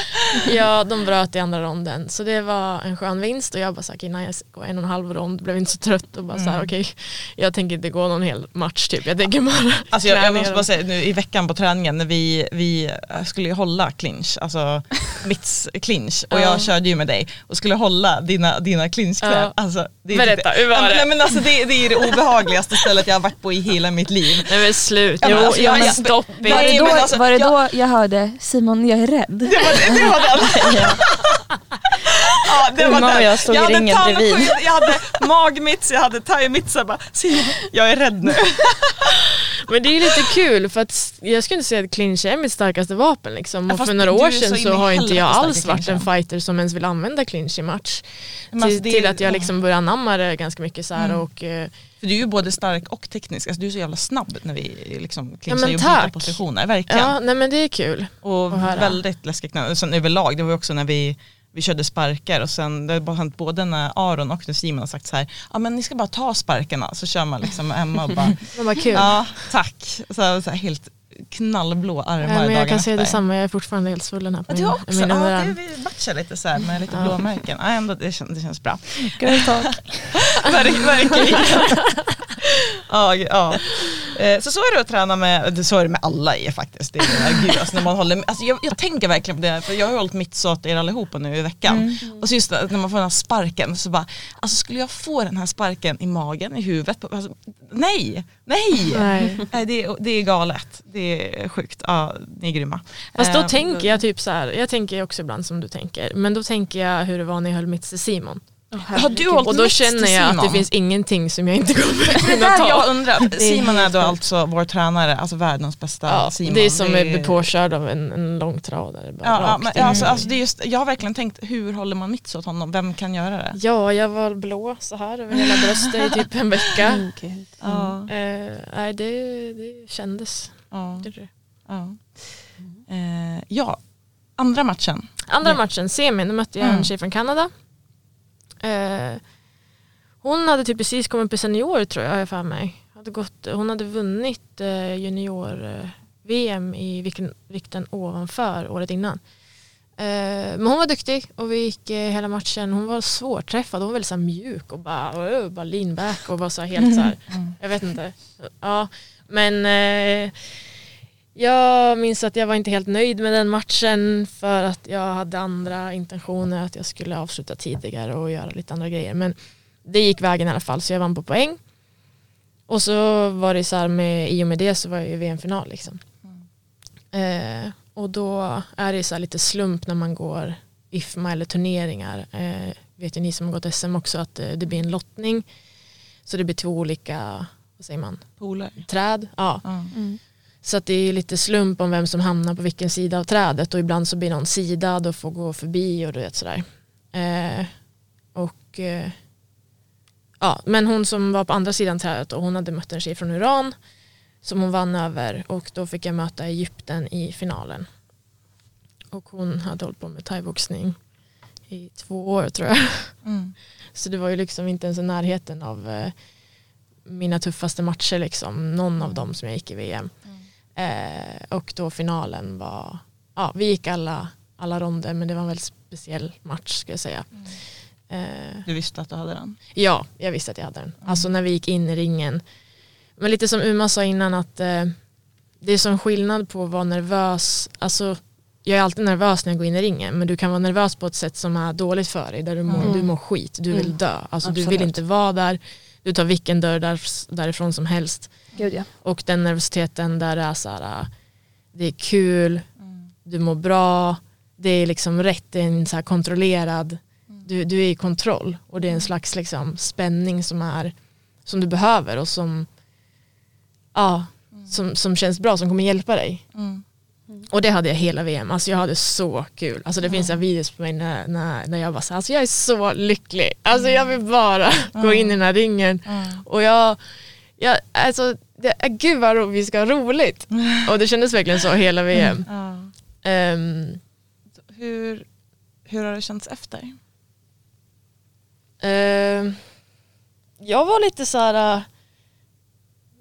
ja, de bröt i andra ronden. Så det var en skön vinst och jag bara såhär, innan jag går en och en halv rond blev inte så trött och bara såhär, Mm. okej, jag tänker inte gå någon hel match typ. Jag tänker bara Alltså jag, jag måste bara säga, nu i veckan på träningen när vi, vi skulle ju hålla clinch, alltså mitts clinch och Ja. jag körde ju med dig och skulle hålla dina, dina clinchknän. Ja. Alltså, det är Berätta, hur var det? Nej, men alltså, det, det är det obehagligaste stället jag har varit på i hela mitt liv. Nej men slut, jo, alltså, ja, jag- men jag- stopp. Nej, Var det, då, alltså, var det jag- då jag hörde Simon jag är rädd? Det var, det, det var den. ja, det var den. jag stod i hade ringen tandskydd, bredvid. Jag hade magmitts, jag hade thai-mitts. Jag bara, "Se, jag är rädd nu. Men det är lite kul för att jag skulle inte säga att clinch är mitt starkaste vapen liksom. Ja, Och fast för några år så sedan så i har inte jag alls varit en fighter som ens vill använda clinch i match. Alltså, till, till att jag ja. liksom börjar anamma det ganska mycket så här Mm. och eh, För du är ju både stark och teknisk, alltså, du är så jävla snabb när vi liksom Ja, clinchar i olika tack. positioner, verkligen. ja, nej men det är kul. och väldigt läskigt. Sen överlag, det var ju också när vi vi körde sparkar och sen det har hänt både när Aron och när Simon har sagt så här, ja men ni ska bara ta sparkarna så kör man liksom Emma och bara, ja tack. Så, så här, helt knallblå armar Ja, men jag kan säga detsamma, jag är fortfarande helt svullen här på Ja, Du också? min Ja, underarm. det, matchar lite så här med lite Ja. blåmärken. Ja, ändå, det, känns, det känns bra. Girl talk. Verk- Verkligen. ja, ja. Eh, Så så är det att träna med, så är det med alla er faktiskt. Det är, gud, alltså när man håller, alltså jag, jag tänker verkligen på det, för jag har hållit mitt så åt er allihopa nu i veckan. Och så just när man får den här sparken, så bara, alltså skulle jag få den här sparken i magen, i huvudet, alltså, nej, nej. Nej. Nej, det, är, det är galet, det är sjukt. Ja, ni är grymma. Fast då Eh, tänker jag typ så här, jag tänker också ibland som du tänker, men då tänker jag hur det var när jag höll mitt till Simon. Har du hållit Och då känner jag att det finns ingenting som jag inte kommer kunna ta. jag är Simon är då alltså vår tränare, alltså världens bästa Ja, Simon. det är som att bli påkörd av en, en långtradare. Bara Ja, ja, men, alltså, alltså, det är just, jag har verkligen tänkt, hur håller man mitt åt honom? Vem kan göra det? Ja, jag var blå så här över hela bröstet i typ en vecka. Ja, Eh, nej, det, det kändes. ja, Det det. ja. Eh, ja, andra matchen. Andra matchen, semin, då mötte jag Mm. en tjej från Kanada. Eh, hon hade typ precis kommit upp i senior tror jag, jag för mig. Hade gått, hon hade vunnit eh, junior-VM i vikten, vikten ovanför året innan. Eh, men hon var duktig och vi gick eh, hela matchen. Hon var svårträffad, hon var väldigt så mjuk och bara, bara lean back och var så här, helt så här, jag vet inte. Ja, men eh, jag minns att jag var inte helt nöjd med den matchen för att jag hade andra intentioner, att jag skulle avsluta tidigare och göra lite andra grejer. Men det gick vägen i alla fall så jag vann på poäng. Och så var det så här med, i och med det så var jag i VM-final liksom. Eh, och då är det så här lite slump när man går IFMA eller turneringar. Eh, vet ju ni som har gått SM också att eh, det blir en lottning. Så det blir två olika, vad säger man, Polar. träd. Ja. Ja. Så att det är lite slump om vem som hamnar på vilken sida av trädet och ibland så blir någon sidad och får gå förbi och du vet sådär. Eh, och eh, ja, men hon som var på andra sidan trädet och hon hade mött en tjej från Iran som hon vann över och då fick jag möta Egypten i finalen. Och hon hade hållit på med thaiboxning i två år tror jag. Mm. Så det var ju liksom inte ens i närheten av eh, mina tuffaste matcher liksom. Någon av dem som jag gick i VM. Eh, och då finalen var, ja vi gick alla, alla ronder men det var en väldigt speciell match ska jag säga. Eh, Du visste att du hade den? ja, jag visste att jag hade den. Alltså när vi gick in i ringen. Men lite som Uma sa innan att eh, det är sån skillnad på att vara nervös. Alltså jag är alltid nervös när jag går in i ringen men du kan vara nervös på ett sätt som är dåligt för dig där du mår, du mår skit, du vill dö. Alltså du vill Absolut. inte vara där, du tar vilken dörr där, därifrån som helst. Gud ja. Och den nervositeten där det är så här, äh, det är kul, du mår bra, det är liksom rätt, det är en så här kontrollerad, du, du är i kontroll och det är en slags liksom spänning som är som du behöver och som, ja, som, som känns bra, som kommer hjälpa dig. Mm. Och det hade jag hela VM, alltså jag hade så kul. Alltså det finns så här videos på mig när, när, när jag bara så här, alltså jag är så lycklig. Alltså jag vill bara gå in i den här ringen. Och jag, jag alltså, det, äh, gud vad ro, vi ska ha roligt. Och det kändes verkligen så hela VM. Ja. Ehm, Hur, hur har det känts efter? ehm, jag var lite så här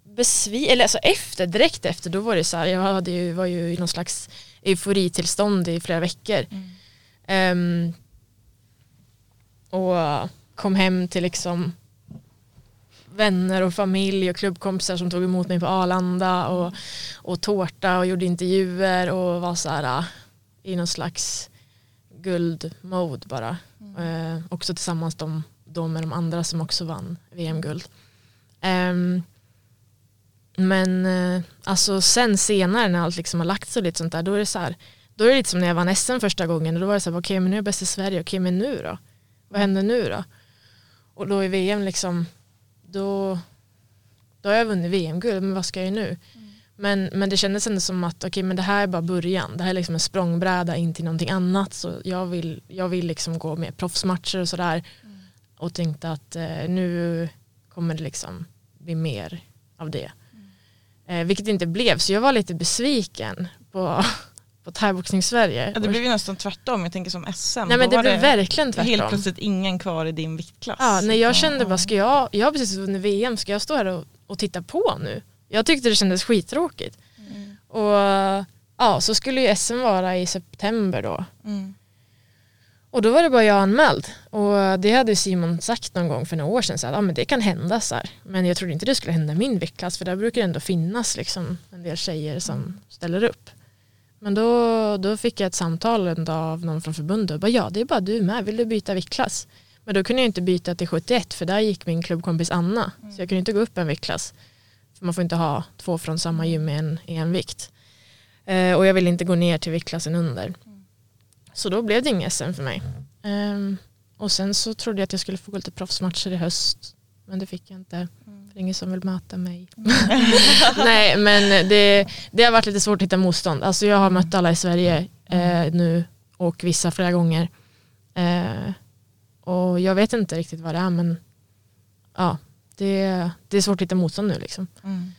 besviken, eller alltså efter, direkt efter, då var det så här, jag hade ju, var ju i någon slags euforitillstånd i flera veckor. Ehm, och kom hem till liksom vänner och familj och klubbkompisar som tog emot mig på Arlanda och, och tårta och gjorde intervjuer och var så här äh, i någon slags guldmode bara. Eh, också tillsammans de, de med de andra som också vann VM-guld. Ehm, men eh, alltså sen senare när allt liksom har lagt sig lite sånt där då är det så här då är det lite som när jag vann SM första gången och då var det så här okej men nu är jag bäst i Sverige okej men nu då vad händer nu då och då i VM liksom då då har jag vunnit VM-guld, men vad ska jag göra nu? Men, men det kändes ändå som att okej, men det här är bara början. Det här är liksom en språngbräda in till någonting annat. Så jag vill, jag vill liksom gå med proffsmatcher och sådär. Och tänkte att eh, nu kommer det liksom bli mer av det. Eh, vilket det inte blev, så jag var lite besviken på, på thaiboxning Sverige. Ja, det blev ju nästan tvärtom, jag tänker som SM. Nej men det blev verkligen tvärtom. Helt plötsligt ingen kvar i din viktklass. Ja, nej, jag kände bara, ska jag, jag har precis vunnit VM, ska jag stå här och, och titta på nu? Jag tyckte det kändes skittråkigt. Och ja, så skulle ju SM vara i september då. Mm. Och då var det bara jag anmäld. Och det hade Simon sagt någon gång för några år sedan, så att, ja, men det kan hända så här. Men jag trodde inte det skulle hända i min viktklass, för där brukar det ändå finnas liksom, en del tjejer som ställer upp. Men då, då fick jag ett samtal en dag av någon från förbundet och bara, ja det är bara du med, vill du byta viktklass? Men då kunde jag inte byta till 71 för där gick min klubbkompis Anna. Så jag kunde inte gå upp en viktklass. För man får inte ha två från samma gym i en, i en vikt. Eh, och jag ville inte gå ner till viktklassen under. Så då blev det ingen SM för mig. Ehm, och sen så trodde jag att jag skulle få gå lite proffsmatcher i höst. Men det fick jag inte. Det är ingen som vill möta mig. Nej men det, det har varit lite svårt att hitta motstånd. Alltså jag har mött alla i Sverige eh, nu och vissa flera gånger. Eh, och jag vet inte riktigt vad det är men ja, det, det är svårt att hitta motstånd nu liksom. Mm.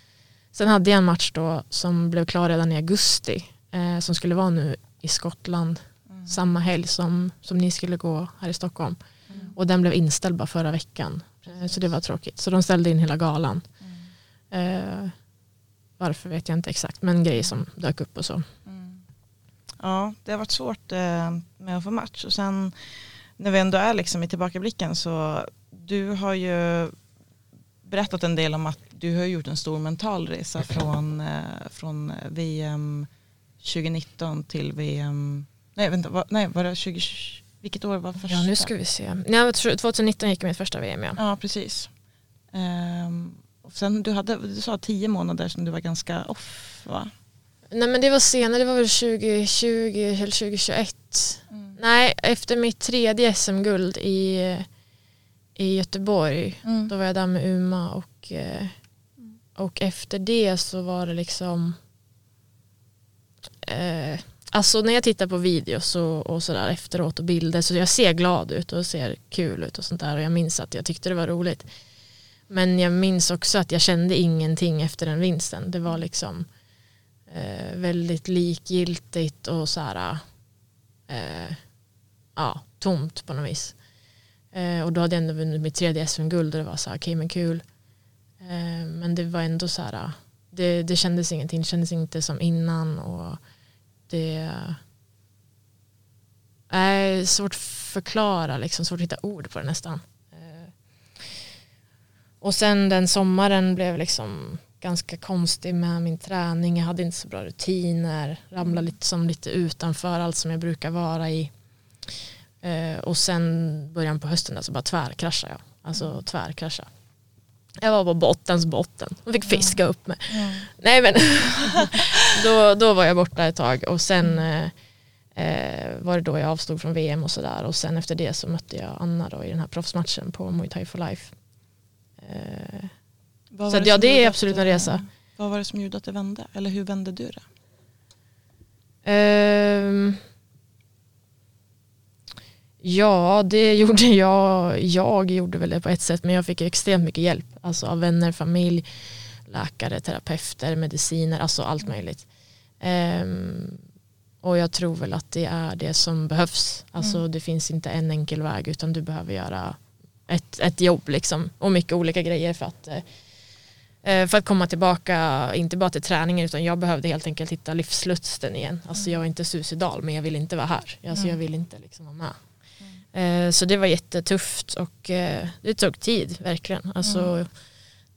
Sen hade jag en match då som blev klar redan i augusti eh, som skulle vara nu i Skottland samma helg som, som ni skulle gå här i Stockholm. Och den blev inställd bara förra veckan. Eh, så det var tråkigt. Så de ställde in hela galan. Eh, varför vet jag inte exakt men grejer som dök upp och så. Ja, det har varit svårt eh, med att få match. Och sen när vi ändå är liksom i tillbakablicken så du har ju berättat en del om att du har gjort en stor mental resa från, eh, från VM 2019 till VM, nej vänta, var, nej var det 20, vilket år var första? Ja nu ska vi se. Nej, jag tror 2019 gick mitt första VM ja. Ja, precis. Ehm, och sen du hade, du sa tio månader som du var ganska off va? Nej men det var senare, det var väl 2020 eller 2021. Nej, efter mitt tredje SM-guld i, i Göteborg, Mm. då var jag där med Uma och, eh, och efter det så var det liksom eh, Alltså när jag tittar på videos och, och sådär efteråt och bilder så jag ser glad ut och ser kul ut och sånt där och jag minns att jag tyckte det var roligt. Men jag minns också att jag kände ingenting efter den vinsten. Det var liksom eh, väldigt likgiltigt och så här, eh, ja, tomt på något vis. Eh, och då hade jag ändå vunnit mitt tredje SM-guld och det var så här, okej men kul. Eh, men det var ändå så här, det, det kändes ingenting, det kändes inte som innan och det är svårt att förklara, liksom, svårt att hitta ord på det nästan. Eh, och sen den sommaren blev liksom ganska konstig med min träning. Jag hade inte så bra rutiner. Ramlade lite som lite utanför allt som jag brukar vara i. Eh, och sen början på hösten alltså bara tvärkraschade jag. Alltså tvärkrascha. Jag var på bottens botten och fick fiska upp mig. Nej men då, då var jag borta ett tag och sen eh, eh, var det då jag avstod från VM och sådär och sen efter det så mötte jag Anna då i den här proffsmatchen på Muay Thai for Life. Eh, Så att, ja, det är absolut en resa. Vad var det som gjorde att det vände? Eller hur vände du det? Ehm, ja, det gjorde jag. Jag gjorde väl det på ett sätt, men jag fick extremt mycket hjälp. Alltså av vänner, familj, läkare, terapeuter, mediciner, alltså allt möjligt. Ehm, och jag tror väl att det är det som behövs. Alltså det finns inte en enkel väg utan du behöver göra ett, ett jobb liksom och mycket olika grejer för att eh, Eh, För att komma tillbaka, inte bara till träningen utan jag behövde helt enkelt hitta livslusten igen. Alltså jag är inte suicidal men jag vill inte vara här. Alltså jag vill inte liksom vara med. Eh, Så det var jättetufft och eh, det tog tid verkligen. Alltså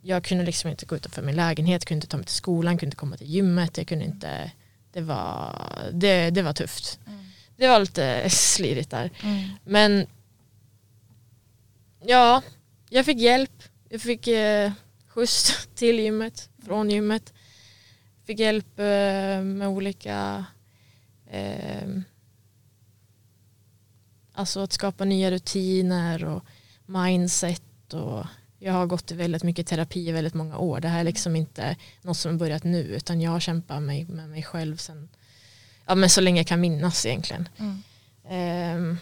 Jag kunde liksom inte gå utanför min lägenhet, kunde inte ta mig till skolan, kunde inte komma till gymmet. Jag kunde inte, det var, det, det var tufft. Det var lite slirigt där. Men ja, jag fick hjälp. Jag fick eh, skjuts till gymmet, från gymmet. Fick hjälp eh, med olika eh, alltså att skapa nya rutiner och mindset och Jag har gått i väldigt mycket terapi i väldigt många år. Det här är liksom inte något som har börjat nu utan jag har kämpat med, med mig själv sen, ja, men så länge jag kan minnas egentligen. Ehm,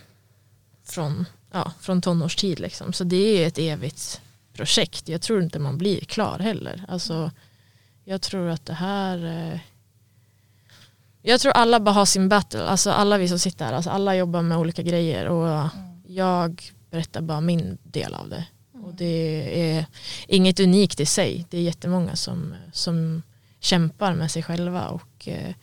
från, ja, från tonårstid liksom. Så det är ett evigt projekt. Jag tror inte man blir klar heller. Alltså, jag tror att det här eh, jag tror alla bara har sin battle, alltså alla vi som sitter här, alltså alla jobbar med olika grejer och jag berättar bara min del av det. Och det är inget unikt i sig, det är jättemånga som, som kämpar med sig själva och eh,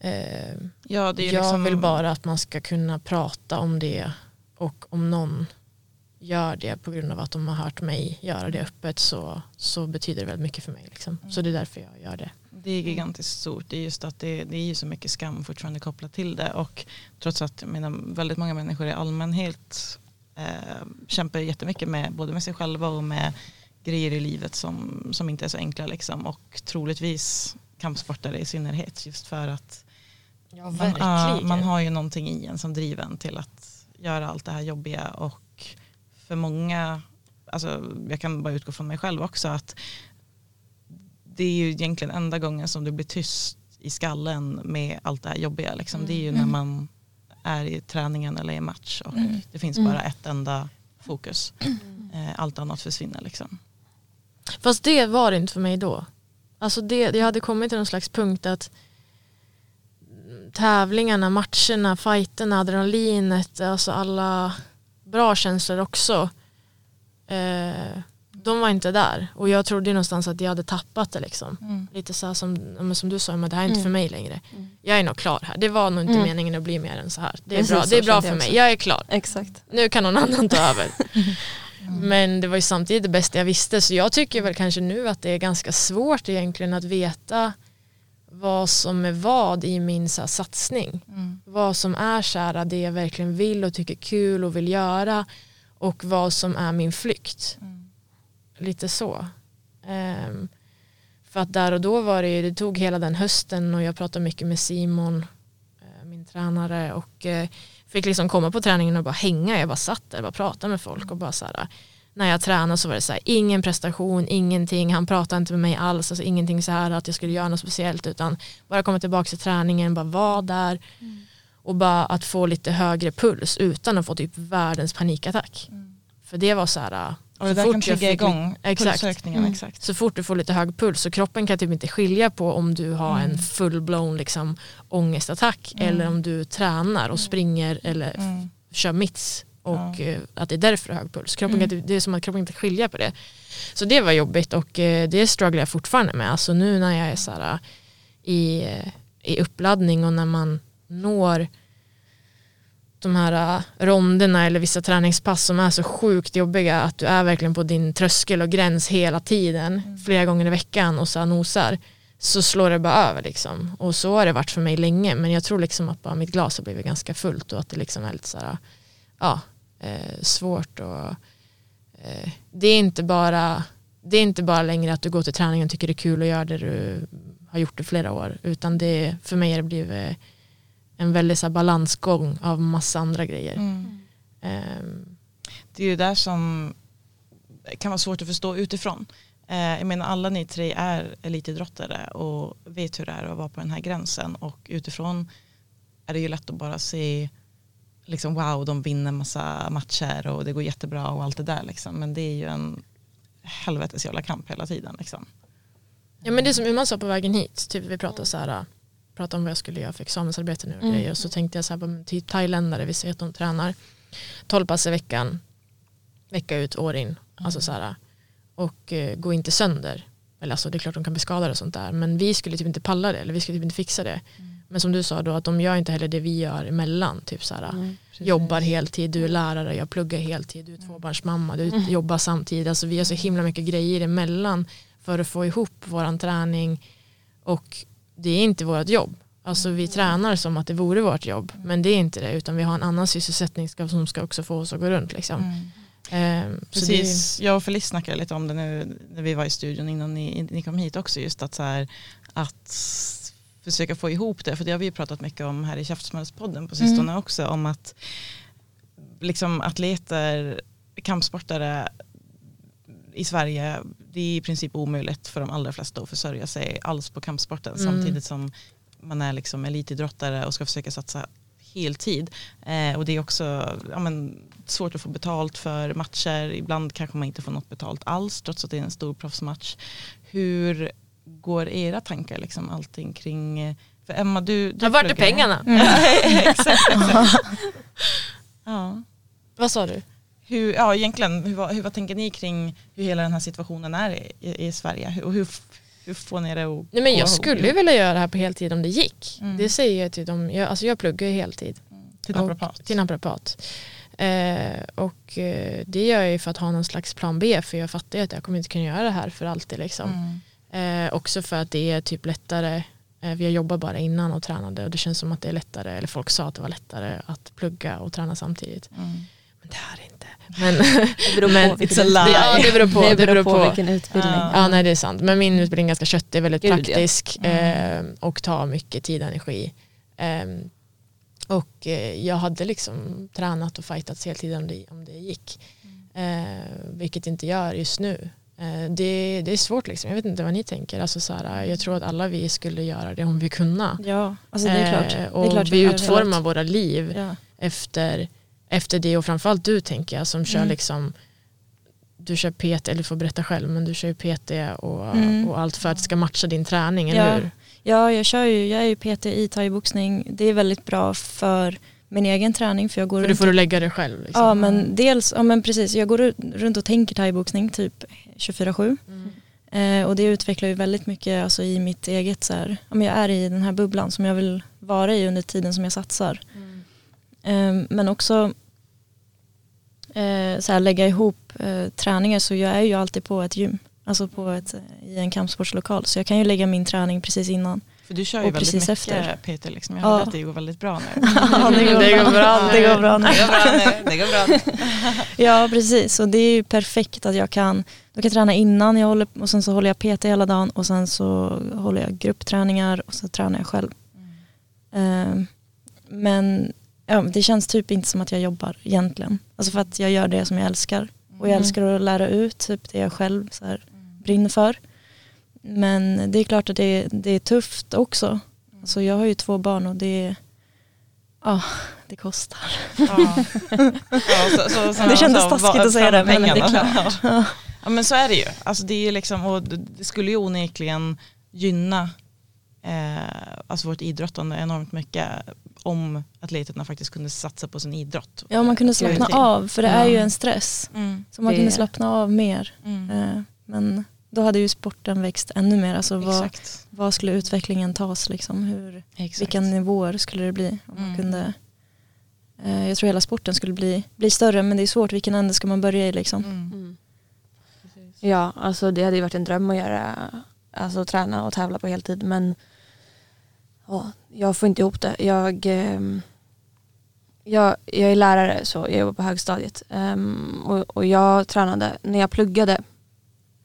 eh, Ja, det är jag liksom, vill bara att man ska kunna prata om det och om någon gör det på grund av att de har hört mig göra det öppet så, så betyder det väldigt mycket för mig. Liksom. Så det är därför jag gör det. Det är gigantiskt stort. Det är just att det, det är ju så mycket skam fortfarande kopplat till det. Och trots att menar, väldigt många människor i allmänhet eh, kämpar jättemycket med både med sig själva och med grejer i livet som, som inte är så enkla. Liksom. Och troligtvis kampsportare i synnerhet. Just för att Ja, man, ja, man har ju någonting i en som driver en till att göra allt det här jobbiga. Och för många, alltså, jag kan bara utgå från mig själv också, att det är ju egentligen enda gången som det blir tyst i skallen med allt det här jobbiga. Liksom. Det är ju när man är i träningen eller i match och det finns bara ett enda fokus. Eh, allt annat försvinner liksom. Fast det var det inte för mig då. Alltså det, jag hade kommit till någon slags punkt att tävlingarna, matcherna, fighterna, adrenalinet, alltså alla bra känslor också. Eh, de var inte där och jag trodde någonstans att jag hade tappat det liksom. Lite så som, som du sa, men det här är inte för mig längre. Jag är nog klar här. Det var nog inte meningen att bli mer än så här. Det är Precis bra, det är bra för jag mig. Jag är klar. Exakt. Nu kan någon annan ta över. Men det var ju samtidigt det bästa jag visste så jag tycker väl kanske nu att det är ganska svårt egentligen att veta vad som är vad i min så här, satsning. Vad som är så här, det jag verkligen vill och tycker är kul och vill göra och vad som är min flykt. Lite så. Ehm, för att där och då var det ju, det tog hela den hösten och jag pratade mycket med Simon, eh, min tränare och eh, fick liksom komma på träningen och bara hänga. Jag bara satt där och bara pratade med folk och bara så här, när jag tränade så var det så här, ingen prestation, ingenting, han pratade inte med mig alls, alltså ingenting så här att jag skulle göra något speciellt utan bara komma tillbaka till träningen, bara vara där och bara att få lite högre puls utan att få typ världens panikattack. För det var så här, Och det så där fort kan trigga igång Exakt. pulsökningen. Exakt. så fort du får lite hög puls så kroppen kan typ inte skilja på om du har en full-blown liksom, ångestattack eller om du tränar och springer eller f- kör mitts och eh, att det är därför hög puls. Kroppen kan, typ- det är som att kroppen inte skiljer på det. Så det var jobbigt och eh, det strugglar jag fortfarande med. Alltså nu när jag är så här, i, eh, i uppladdning och när man når de här äh, ronderna eller vissa träningspass som är så sjukt jobbiga att du är verkligen på din tröskel och gräns hela tiden flera gånger i veckan och så nosar så slår det bara över liksom. Och så har det varit för mig länge men jag tror liksom att bara mitt glas har blivit ganska fullt och att det liksom är lite så här ja, eh, svårt och eh, det är inte bara det är inte bara längre att du går till träningen och tycker det är kul att göra det du har gjort i flera år utan det för mig har det blivit en väldigt så balansgång av massa andra grejer. Mm. Ehm, Det är ju där som kan vara svårt att förstå utifrån. Eh, jag menar alla ni tre är elitidrottare och vet hur det är att vara på den här gränsen och utifrån är det ju lätt att bara se liksom wow de vinner massa matcher och det går jättebra och allt det där liksom. men det är ju en helvetes jävla kamp hela tiden liksom. ja men det som Umman sa på vägen hit, typ vi pratade så här pratade om vad jag skulle göra för examensarbete nu och grejer. Och så tänkte jag så här, typ thailändare, vi ser att de tränar 12 pass i veckan vecka ut, år in, alltså så här och eh, gå inte sönder. Eller alltså det är klart de kan bli skadade och sånt där men vi skulle typ inte palla det eller vi skulle typ inte fixa det. Men som du sa då att de gör inte heller det vi gör emellan typ så här jobbar heltid, du är lärare, jag pluggar heltid, du är tvåbarnsmamma, du jobbar samtidigt, alltså vi har så himla mycket grejer emellan för att få ihop våran träning och det är inte vårt jobb. Alltså vi tränar som att det vore vårt jobb men det är inte det utan vi har en annan sysselsättning som ska också få oss att gå runt liksom. Det är- Precis, jag och Felice snackade lite om det nu när vi var i studion innan ni, ni kom hit också just att så här, att försöka få ihop det för det har vi ju pratat mycket om här i Käftsmällspodden på sistone också om att liksom atleter, kampsportare i Sverige, det är i princip omöjligt för de allra flesta att försörja sig alls på kampsporten Mm. samtidigt som man är liksom elitidrottare och ska försöka satsa heltid. Eh, och det är också ja, men, svårt att få betalt för matcher, ibland kanske man inte får något betalt alls trots att det är en stor proffsmatch. Hur går era tankar, liksom, allting kring, för Emma du, du Ja, vart är pengarna? exakt, exakt. ja. Vad sa du? Hur, ja, egentligen, hur, hur, vad tänker ni kring hur hela den här situationen är i, i, i Sverige? Hur, hur, hur får ni det att Nej, men jag ihop? skulle ju vilja göra det här på heltid om det gick. Mm. Det säger jag till dem. Jag, alltså jag pluggar ju heltid. till naprapat? Till naprapat. Eh, och eh, det gör jag ju för att ha någon slags plan B för jag fattar ju att jag kommer inte kunna göra det här för alltid. Liksom. Mm. Eh, också för att det är typ lättare, eh, vi har jobbat bara innan och tränade och det känns som att det är lättare, eller folk sa att det var lättare att plugga och träna samtidigt. Mm. Men det är det inte. Men, Det beror men, på vilken It's a lie. Ja, det beror på. det beror på, vilken utbildning. Ja. Ja, nej det är sant. Men min utbildning är ganska köttig, väldigt Gud, ja. praktisk eh, och tar mycket tid och energi. Ehm, och eh, jag hade liksom tränat och fightats heltid om det, om det gick. Eh, vilket inte gör just nu. Det, det är svårt liksom, jag vet inte vad ni tänker. Alltså, så här, jag tror att alla vi skulle göra det om vi kunde. Ja, alltså det är klart. Det är och klart vi hade utformar våra liv Ja. efter, efter det och framförallt du tänker jag som kör Mm. liksom du kör PT, eller du får berätta själv men du kör ju PT och, Mm. och allt för att det ska matcha din träning, Ja. eller hur? Ja, jag kör ju, jag är ju PT i thaiboxning. Det är väldigt bra för min egen träning för jag går För du runt får du lägga dig själv. Liksom. Ja men dels, ja men precis, jag går ru- runt och tänker thaiboxning typ 24-7. Mm. Eh, och det utvecklar ju väldigt mycket alltså, i mitt eget så här, ja, men jag är i den här bubblan som jag vill vara i under tiden som jag satsar. Eh, men också eh, så här, lägga ihop eh, träningar så jag är ju alltid på ett gym. Alltså på ett, i en kampsportslokal. Så jag kan ju lägga min träning precis innan. För du kör ju väldigt mycket efter. Peter, liksom. jag Ja. hörde att det går väldigt bra nu. Ja, det går bra nu. Det går bra nu. Det går bra nu. Det går bra nu. Ja precis och det är ju perfekt att jag kan, jag kan träna innan jag håller, och sen så håller jag PT hela dagen och sen så håller jag gruppträningar och så tränar jag själv. Eh, men ja, det känns typ inte som att jag jobbar egentligen. Alltså för att jag gör det som jag älskar. Och jag Mm. älskar att lära ut typ det jag själv så här, brinner för. Men det är klart att det, det är tufft också. Alltså jag har ju två barn och det, ja, det kostar. Ja. Ja, så, så, så, Det kändes så, taskigt att säga det, men det är klart. Ja men så är det ju. Alltså det, är liksom, och det skulle ju onekligen gynna eh, alltså vårt idrottande enormt mycket om atleterna faktiskt kunde satsa på sin idrott. Ja man kunde slappna Prioritera. av för det är ju en stress. Mm. Så man Det- kunde slappna av mer. Mm. Eh, Men då hade ju sporten växt ännu mer. Alltså vad, Exakt. vad skulle utvecklingen tas liksom? Hur, Exakt. vilka nivåer skulle det bli? Om man Mm. kunde, eh, jag tror hela sporten skulle bli, bli större men det är svårt. Vilken ände ska man börja i liksom? Mm. Ja, alltså det hade ju varit en dröm att göra, alltså träna och tävla på heltid men ja, jag får inte ihop det. Jag, ehm, jag, jag är lärare så jag jobbar på högstadiet Ehm, och, och jag tränade när jag pluggade.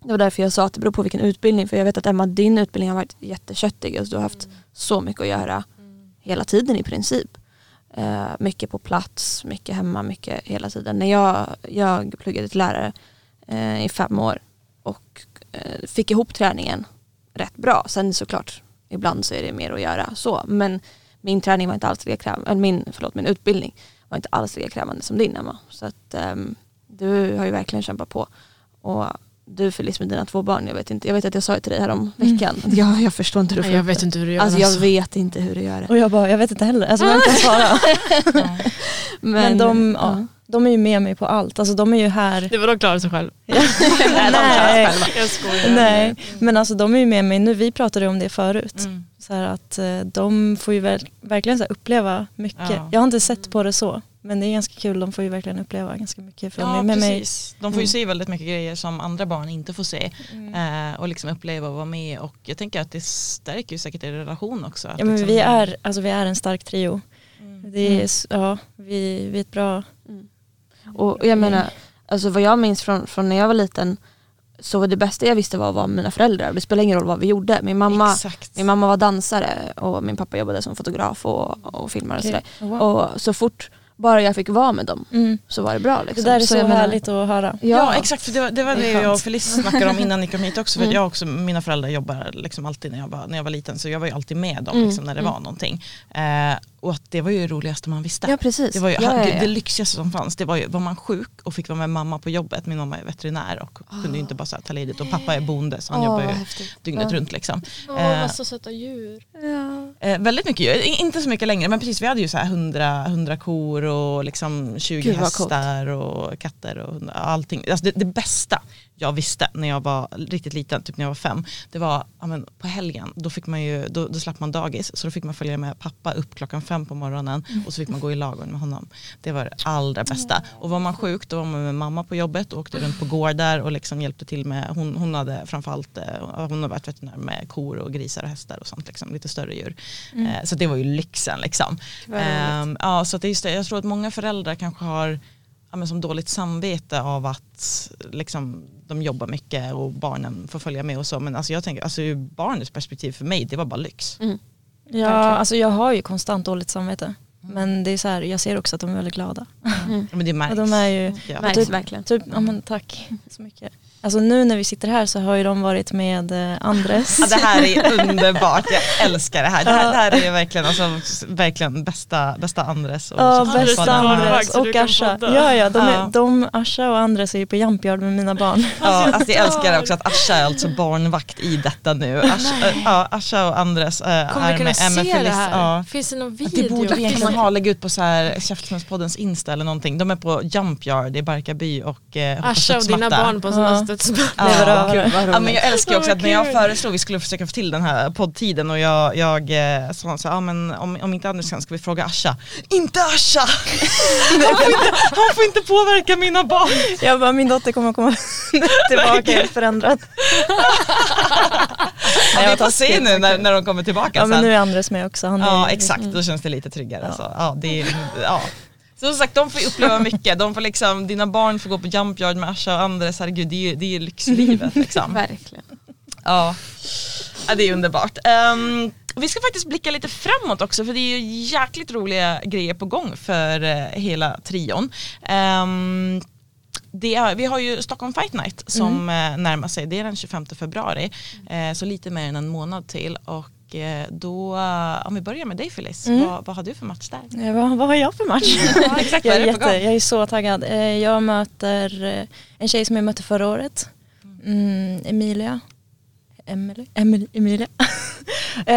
Det var därför jag sa att det beror på vilken utbildning för jag vet att Emma din utbildning har varit jätteköttig. Alltså, du har haft så mycket att göra hela tiden i princip. Eh, mycket på plats, mycket hemma, mycket hela tiden. När jag, jag pluggade till lärare eh, i fem år och eh, fick ihop träningen rätt bra. Sen såklart, ibland så är det mer att göra så. Men min träning var inte alls lika krävande, min, förlåt, min utbildning var inte alls lika krävande som din Emma. Så att ehm, du har ju verkligen kämpat på. Och du Felice med dina två barn, jag vet inte, jag vet att jag sa det till dig här om veckan. Jag, jag förstår inte hur du får jag vet inte hur du gör. Alltså jag vet inte hur du gör det. Och jag bara, jag vet inte heller. Alltså vem kan svara? Men de, ja, de är ju med mig på allt. Alltså de är ju här. Det var de klarar sig själv. Nej, Jag skojar. nej, men alltså de är ju med mig nu. Vi pratade om det förut. Mm. Så här att eh, de får ju ver- verkligen så här uppleva mycket. Ja. Jag har inte sett på det så. Men det är ganska kul, de får ju verkligen uppleva ganska mycket för Ja med mig. precis. De får ju Mm. se väldigt mycket grejer som andra barn inte får se. Eh, och liksom uppleva och vara med. Och jag tänker att det stärker ju säkert er relation också. Ja men liksom, vi är, alltså vi är en stark trio. Mm. Det är, s- ja, vi, vi är ett bra, Och och jag menar, alltså vad jag minns från, från när jag var liten så var det bästa jag visste var att vara med mina föräldrar. Det spelar ingen roll vad vi gjorde. Min mamma, Exakt. min mamma var dansare och min pappa jobbade som fotograf och, och filmare och Okej. sådär. Wow. Och så fort, bara jag fick vara med dem Mm. så var det bra. Det Liksom. där är så, jag menar- härligt att höra. Ja, Ja, exakt, för det var det, var Det det jag och Felice snackade om innan ni kom hit också. För Mm. jag också, mina föräldrar jobbar liksom alltid när jag, var, när jag var liten så jag var ju alltid med dem Mm, liksom, när det mm. var någonting. Eh, och att det var ju det roligaste man visste. ja precis. Det var ju ja, ja, Det, ja. det lyxigaste som fanns. Det var ju, var man sjuk och fick vara med mamma på jobbet, min mamma är veterinär och kunde ju inte bara ta ledigt och pappa är bonde så han Åh, jobbar ju häftigt. dygnet Ja. runt liksom. Åh, Eh, massa söta djur. Eh, väldigt mycket djur, inte så mycket längre men precis vi hade ju så här 100, 100 kor och liksom 20 Gud, hästar och katter och hundar, allting. Alltså det, det bästa jag visste när jag var riktigt liten, typ när jag var fem, det var ja, men på helgen, då, fick man ju, då, då slapp man dagis så då fick man följa med pappa upp klockan fem på morgonen och så fick man gå i ladugården med honom. Det var det allra bästa. Och var man sjuk då var man med mamma på jobbet och åkte runt på gårdar och liksom hjälpte till med, hon, hon hade framförallt, eh, hon har varit veterinär med kor och grisar och hästar och sånt, liksom, lite större djur. Eh, Så det var ju lyxen liksom. Ehm, ja, så det just det. Jag tror att många föräldrar kanske har ja, men som dåligt samvete av att liksom, de jobbar mycket och barnen får följa med och så. Men alltså, jag tänker, alltså, ur barnets perspektiv för mig, det var bara lyx. Mm. Ja, alltså jag har ju konstant dåligt samvete. Men det är så här, jag ser också att de är väldigt glada. Ja, Men det märks. Och de är ju, Ja. Märks typ- verkligen. typ, ja men tack så mycket. Alltså nu när vi sitter här så har ju de varit med eh, Andres. Ja, det här är underbart, jag älskar det här. Det här, det här är verkligen, alltså, verkligen bästa, bästa Andres. Och Ja, bästa Andres och Asha. Ja, ja, de, Ja. är, de, Asha och Andres är ju på Jump Yard med mina barn. Ja, alltså jag älskar också att Asha är alltså barnvakt i detta nu. Asha, äh, ja, Asha och Andres äh, Kommer vi är kunna med, är med det här? Ja. Finns det någon Det video? borde vi egentligen ha, lägga ut på så här Käftsmällspoddens Insta eller någonting. De är på Jump Yard i Barkarby och eh, Asha och dina barn på sådana Ja. Lever Ja. över det. Ja, men jag älskar också att när jag föreslog vi skulle försöka få till den här poddtiden och jag, jag eh, sa så här, ja, men om, om inte Anders kan ska vi fråga Asha. Inte Asha! Han får inte, han får inte påverka mina barn. Jag bara, min dotter kommer komma tillbaka helt förändrad. Ja, vi får se nu när, när de kommer tillbaka Ja men sen. nu är Andres med också. Han är, Ja exakt, då känns det lite tryggare. Alltså. Ja, det är, ja. Så som sagt, de får uppleva mycket. De får liksom, dina barn får gå på Jump Yard med Asha och Andres, herregud det är det är lyxlivet. Liksom. Verkligen. Ja. ja, det är underbart. Och vi ska faktiskt blicka lite framåt också för det är ju jäkligt roliga grejer på gång för eh, hela trion. Det är, vi har ju Stockholm Fight Night som eh, närmar sig, det är den 25 februari. Eh, så lite mer än en månad till och då, eh, om vi börjar med dig Felice, Mm. vad, vad har du för match där? Ja, vad, vad har jag för match? Ja, exakt, jag, är jätte, jag är så taggad. Eh, Jag möter eh, en tjej som jag mötte förra året. Mm, Emilia. Emily? Emily Emilia.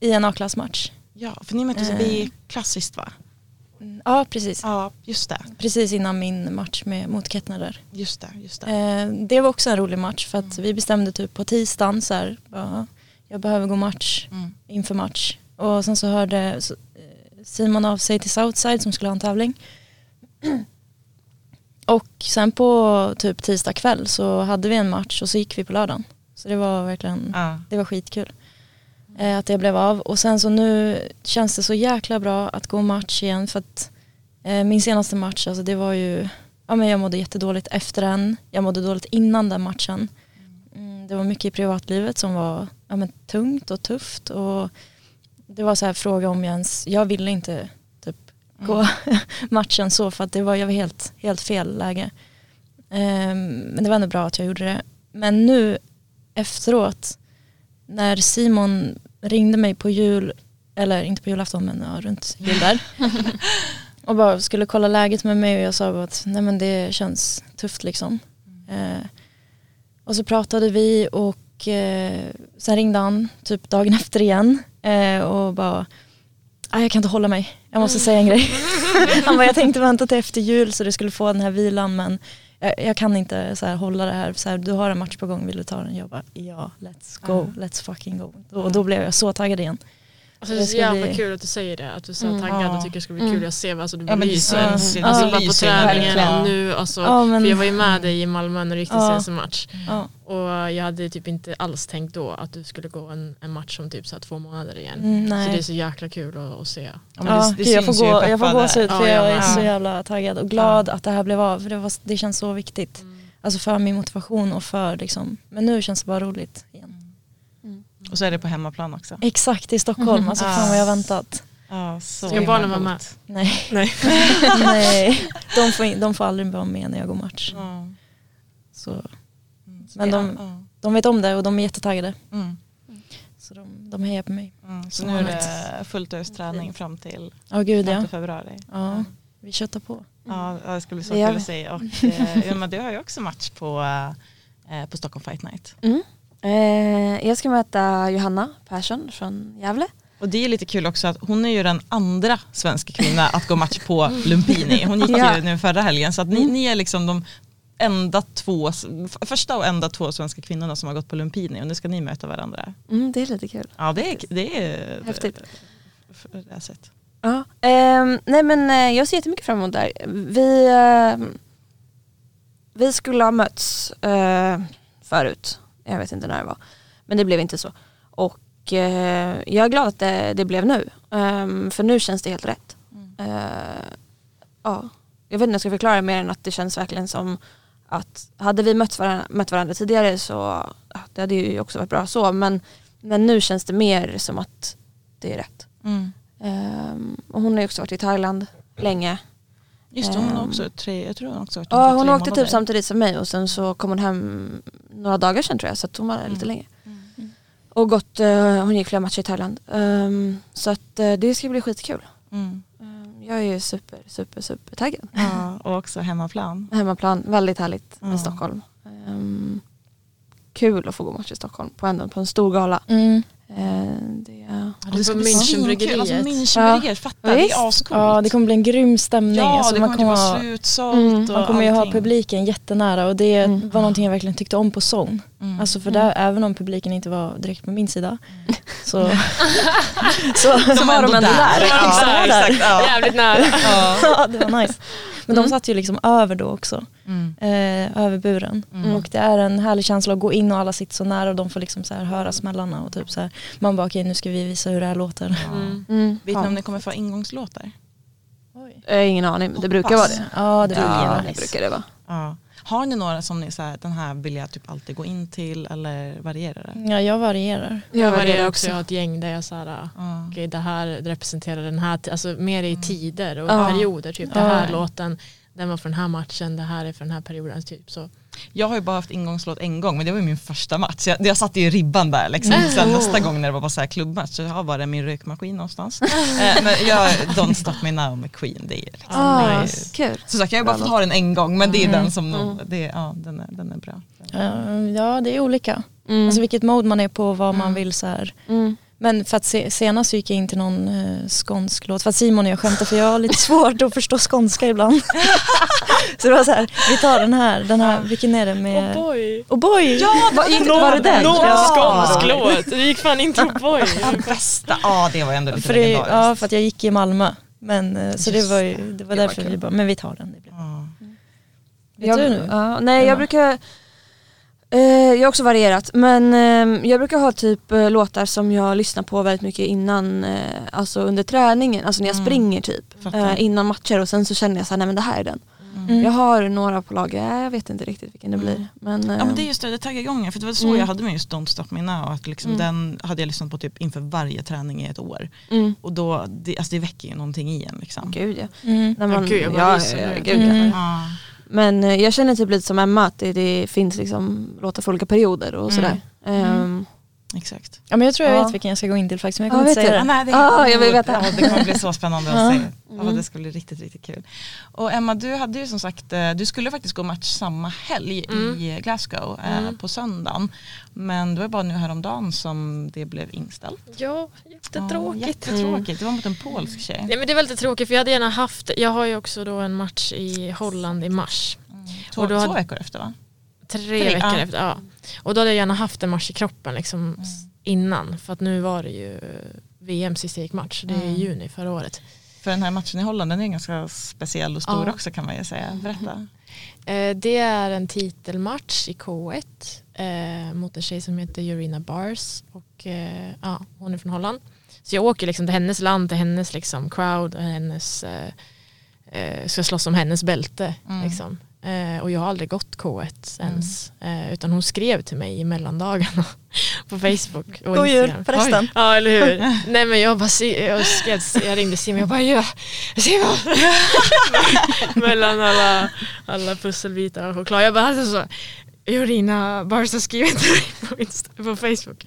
I en A-klassmatch. Ja, för ni möttes Eh. i klassiskt va? Mm, Ja precis. Ja, just det. Precis innan min match med, mot Kettner där. Just det, just det. Eh, det var också en rolig match för att vi bestämde typ på tisdagen så här, bara, jag behöver gå match Mm. inför match. Och sen så hörde eh, Simon av sig till Southside som skulle ha en tävling. Och sen på typ tisdag kväll så hade vi en match och så gick vi på lördagen. Så det var verkligen, Ja. det var skitkul. Eh, att det blev av. Och sen så nu känns det så jäkla bra att gå match igen för att eh, min senaste match, alltså det var ju, ja men jag mådde jättedåligt efter den. Jag mådde dåligt innan den matchen. Mm, det var mycket i privatlivet som var ja, men tungt och tufft och det var så här fråga om jag ens, jag ville inte typ gå matchen så för att det var, jag var helt, helt fel läge. Ehm, men det var ändå bra att jag gjorde det. Men nu efteråt när Simon ringde mig på jul, eller inte på julafton men ja, runt jul där. och bara skulle kolla läget med mig och jag sa att nej men det känns tufft liksom. Eh, och så pratade vi och eh, sen ringde han typ dagen efter igen eh, och bara "Ah, jag kan inte hålla mig, jag måste säga en grej. han bara jag tänkte vänta till efter jul så du skulle få den här vilan men jag, jag kan inte så här, hålla det här. Så här, du har en match på gång, vill du ta den? Jag bara ja, let's go, let's fucking go. Och då blev jag så taggad igen. Alltså det är så jävla bli- kul att du säger det, att du är så Mm. taggad Ja. och tycker det ska bli kul. Jag ser alltså du Ja, lyser. Ja. Alltså det bara på träningen och nu, alltså, Ja, men- för jag var ju med dig i Malmö när du gick till Ja. senaste match. Ja. Och jag hade typ inte alls tänkt då att du skulle gå en, en match om typ så här två månader igen. Mm, Så det är så jäkla kul att, att se. Ja, men Ja, det, det gud, jag, får gå, jag får gåshud för Ja, jag jag är så jävla taggad och glad att det här blev av. För det, var, det känns så viktigt. Alltså för min motivation och för liksom, men nu känns det bara roligt igen. Och så är det på hemmaplan också. Exakt i Stockholm, alltså fan vad jag har väntat. Ja, så Ska barnen vara med? Nej. Nej. Nej. De, får, in- de får aldrig vara med när jag går match. Ja. Så, Mm, så Men de- de vet om det och de är jättetaggade. Mm. Så de, de hejar på mig. Mm. Så nu är det fullt ös träning fram till, Ja gud ja. februari. ja. Vi köttar på. Ja, ja, det ska bli så kul vi. att se. Och, eh, du har ju också match på, eh, på Stockholm Fight Night. Mm. Eh, jag ska möta Johanna Persson från Gävle. Och det är lite kul också att hon är ju den andra svenska kvinna att gå match på Lumpini. Hon gick Ja. ju nu förra helgen så att ni, ni är liksom de enda två, första och enda två svenska kvinnorna som har gått på Lumpini och nu ska ni möta varandra. Mm, det är lite kul. Ja det är, det är Häftigt. f- det jag sett. Ja. ehm, nej men eh, jag ser jättemycket fram emot det här. Vi, ehm, vi skulle ha mötts eh, förut. Jag vet inte när det var. Men det blev inte så. Och eh, jag är glad att det, det blev nu. Ehm, för nu känns det helt rätt. Eh, ja. Jag vet inte hur jag ska förklara mer än att det känns verkligen som att hade vi mött varandra, mött varandra tidigare så det hade ju också varit bra så men, men nu känns det mer som att det är rätt. Mm. Ehm, och hon har ju också varit i Thailand länge. Just det, hon har Ehm. också tre, jag tror hon också Ja hon åkte typ samtidigt som mig och sen så kom hon hem några dagar sedan tror jag så att hon var där lite länge. Och gått, eh, hon gick flera matcher i Thailand. Ehm, så att eh, det ska bli skitkul. Mm. Ehm, jag är ju super, super, super taggad. Ja, och också hemmaplan. Hemmaplan, väldigt härligt med Ja. Stockholm. Ehm, kul att få gå match i Stockholm på en, på en stor gala. Mm. Ehm, det, Och det ska bli Münchenbryggeriet. Alltså Münchenbryggeriet, fatta det Visst. är ascoolt. Ja det kommer bli en grym stämning. Ja, Alltså, det man kommer typ vara slutsålt Mm, och Man kommer ju ha publiken jättenära och det Mm. var någonting jag verkligen tyckte om på sång. Mm. Alltså för där, även om publiken inte var direkt på min sida så, så, så var de ändå där. Ja, där. exakt, ja. Jävligt nära. Ja, det var nice. Men de satt ju liksom över då också, Mm. eh, över buren. Mm. Och det är en härlig känsla att gå in och alla sitter så nära och de får liksom så här höra smällarna och typ så här, man bara okej nu ska vi visa hur det här låter. Mm. Mm, Vet ni ja. om ni kommer få ingångslåtar? Jag har ingen aning, men det brukar vara det. Ja det Ja, nice. det brukar det vara. Ja. Har ni några som ni så här, den här vill jag typ alltid gå in till eller varierar det? Ja jag varierar. Jag var varierar också. Jag har ett gäng där jag såhär, Ja. okej det här representerar den här, alltså mer i tider och Ja. perioder. Typ Ja. det här låten, den var för den här matchen, det här är för den här perioden. Typ så. Jag har ju bara haft ingångslåt en gång men det var ju min första match. Jag, jag satte ju ribban där liksom. Sen nästa gång när det var bara så här klubbmatch så har bara min rökmaskin någonstans. eh, men jag, Don't Stop Me Now med Queen, det är liksom, Ah, det är. Kul. Som sagt jag har ju bara fått ha den en gång men det är Mm. den som nog, det, ja, den, är, den är bra. Ja det är olika. Mm. Alltså vilket mode man är på vad man vill så här. Mm. Men för att se, senast gick jag in till någon eh, skånsk låt för att Simon och jag skämtade för jag har lite svårt att förstå skånska ibland. så det var så här, vi tar den här, den här, vilken är det med? boy! Oh boy! Ja, var, gick, var det den? Någon Ja. skånsk låt, det gick fan inte boy. Ja, bästa, ja det var ändå lite För det, legendariskt. ja för att jag gick i Malmö. Men, eh, så det var ju, det var det var därför kul. vi bara, men vi tar den. Det blir. Vet Jag, du nu? ja, nej jag brukar Jag har också varierat men eh, jag brukar ha typ eh, låtar som jag lyssnar på väldigt mycket innan eh, Alltså under träningen, alltså när jag Mm. springer typ Fattar. eh, Innan matcher och sen så känner jag såhär, nej men det här är den Mm. Jag har några på lager, jag vet inte riktigt vilken det blir men, eh, Ja men det är just det, det taggar igång för det var så Mm. jag hade med just Don't Stop Me Now, att liksom Mm. den hade jag lyssnat på typ inför varje träning i ett år. mm, Och då, det, alltså det väcker ju någonting i en liksom. Gud ja, Mm. när man, gud, jag bara ja, ryser ja, nu. gud, ja. Mm. Men eh, jag känner typ lite som Emma att det, det finns liksom låtar för olika perioder och Mm. sådär Ehm, Exakt. Ja men jag tror jag Ja. vet vilken jag ska gå in till faktiskt men jag Ja, kommer inte vet säga det. nej, det, Ah, jag vill veta. Ja, det kommer bli så spännande att Ja. se. Ja, Mm. det ska bli riktigt, riktigt kul. Och Emma, du hade ju som sagt, eh, du skulle faktiskt gå match samma helg Mm. i Glasgow eh, Mm. på söndagen. Men det var bara nu häromdagen som det blev inställt. Ja, Ja, jättetråkigt. jättetråkigt. Det var mot en polsk tjej. Nej men det är väldigt tråkigt för jag hade gärna haft, jag har ju också då en match i Holland i mars. Två, Och då hade- två veckor efter va? Tre, Tre, veckor ja. efter, ja. Och då hade jag gärna haft en match i kroppen liksom s- innan. För att nu var det ju VM sista gick match, det är Mm. juni förra året. För den här matchen i Holland den är ganska speciell och stor Ja. också kan man ju säga. Berätta. Eh, det är en titelmatch i K1 eh, mot en tjej som heter Urina Bars och eh, ja, hon är från Holland. Så jag åker liksom till hennes land, till hennes liksom crowd och hennes eh, eh, ska slåss om hennes bälte. Mm. Liksom. Eh, och jag har aldrig gått K1 ens. Eh, utan hon skrev till mig i mellandagarna på Facebook. Och God jul förresten. Ja eller hur. Nej men jag bara, jag, skrev, jag ringde Simon jag bara ja, Simon. Mellan alla, alla pusselbitar och choklad. Jag bara alltså så. Jorina Barca skrivit till mig på, Insta, på Facebook.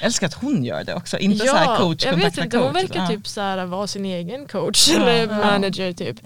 Jag älskar att hon gör det också, inte så här coach jag vet inte, hon coach. verkar Ja. typ så här vara sin egen coach eller manager typ.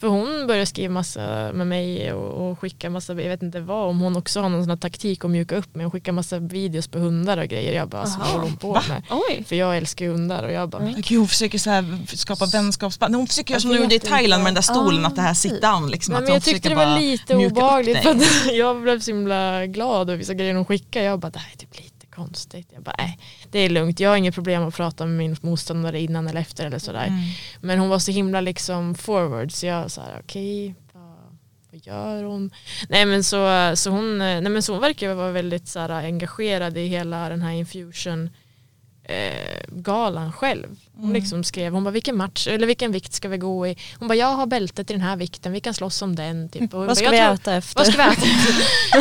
För hon börjar skriva massa med mig och, och skicka massa, jag vet inte vad, om hon också har någon sån här taktik att mjuka upp mig och skicka massa videos på hundar och grejer. Jag bara, vad håller hon på med? Oj. För jag älskar hundar och jag bara, men Gud, hon försöker så här skapa vänskapsband. Hon försöker göra som hon Jag gjorde i Thailand med den där stolen, Ah, att det här sit down liksom. Nej, men hon jag tyckte det var lite obehagligt för jag blev så himla glad över vissa grejer hon skickade. Jag bara det här är typ lite konstigt. Jag bara nej det är lugnt. Jag har inget problem att prata med min motståndare innan eller efter eller sådär. Mm. Men hon var så himla liksom forward så jag här okej vad, vad gör hon? Nej men så, så hon, nej men så hon verkar vara väldigt så här, engagerad i hela den här infusion eh, galan själv. Hon Mm. liksom skrev, hon bara vilken match, eller vilken vikt ska vi gå i? Hon bara jag har bältet i den här vikten, vi kan slåss om den. Typ. Och Vad ska vi äta efter? Vad ska vi äta?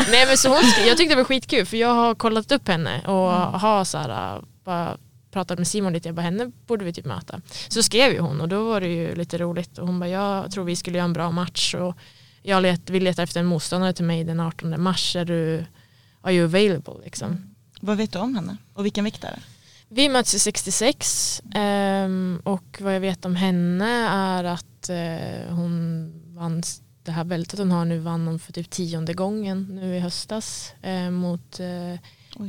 Nej men så hon skrev, jag tyckte det var skitkul för jag har kollat upp henne och har så här, bara pratat med Simon lite, jag bara henne borde vi typ möta. Så skrev ju hon och då var det ju lite roligt och hon bara jag tror vi skulle göra en bra match och jag let, vill leta efter en motståndare till mig den 18 mars, är du, are you available liksom? Vad vet du om henne? Och vilken vikt är det? Vi möts i 66 ehm, och vad jag vet om henne är att eh, hon vann det här bältet hon har nu vann hon för typ tionde gången nu i höstas eh, mot eh,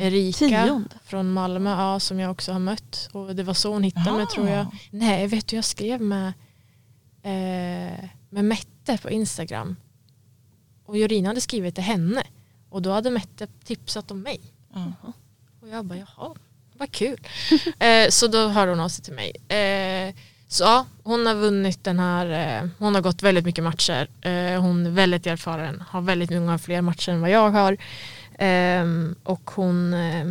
Erika Tionde? från Malmö ja, som jag också har mött och det var så hon hittade mig Aha. tror jag. Nej vet du jag skrev med, eh, med Mette på Instagram och Jorina hade skrivit till henne och då hade Mette tipsat om mig. Ja. Och jag bara jaha, vad kul. eh, så då hörde hon av sig till mig. Eh, så ja, hon har vunnit den här, eh, hon har gått väldigt mycket matcher. Eh, hon är väldigt erfaren, har väldigt många fler matcher än vad jag har. Ehm, och hon, eh,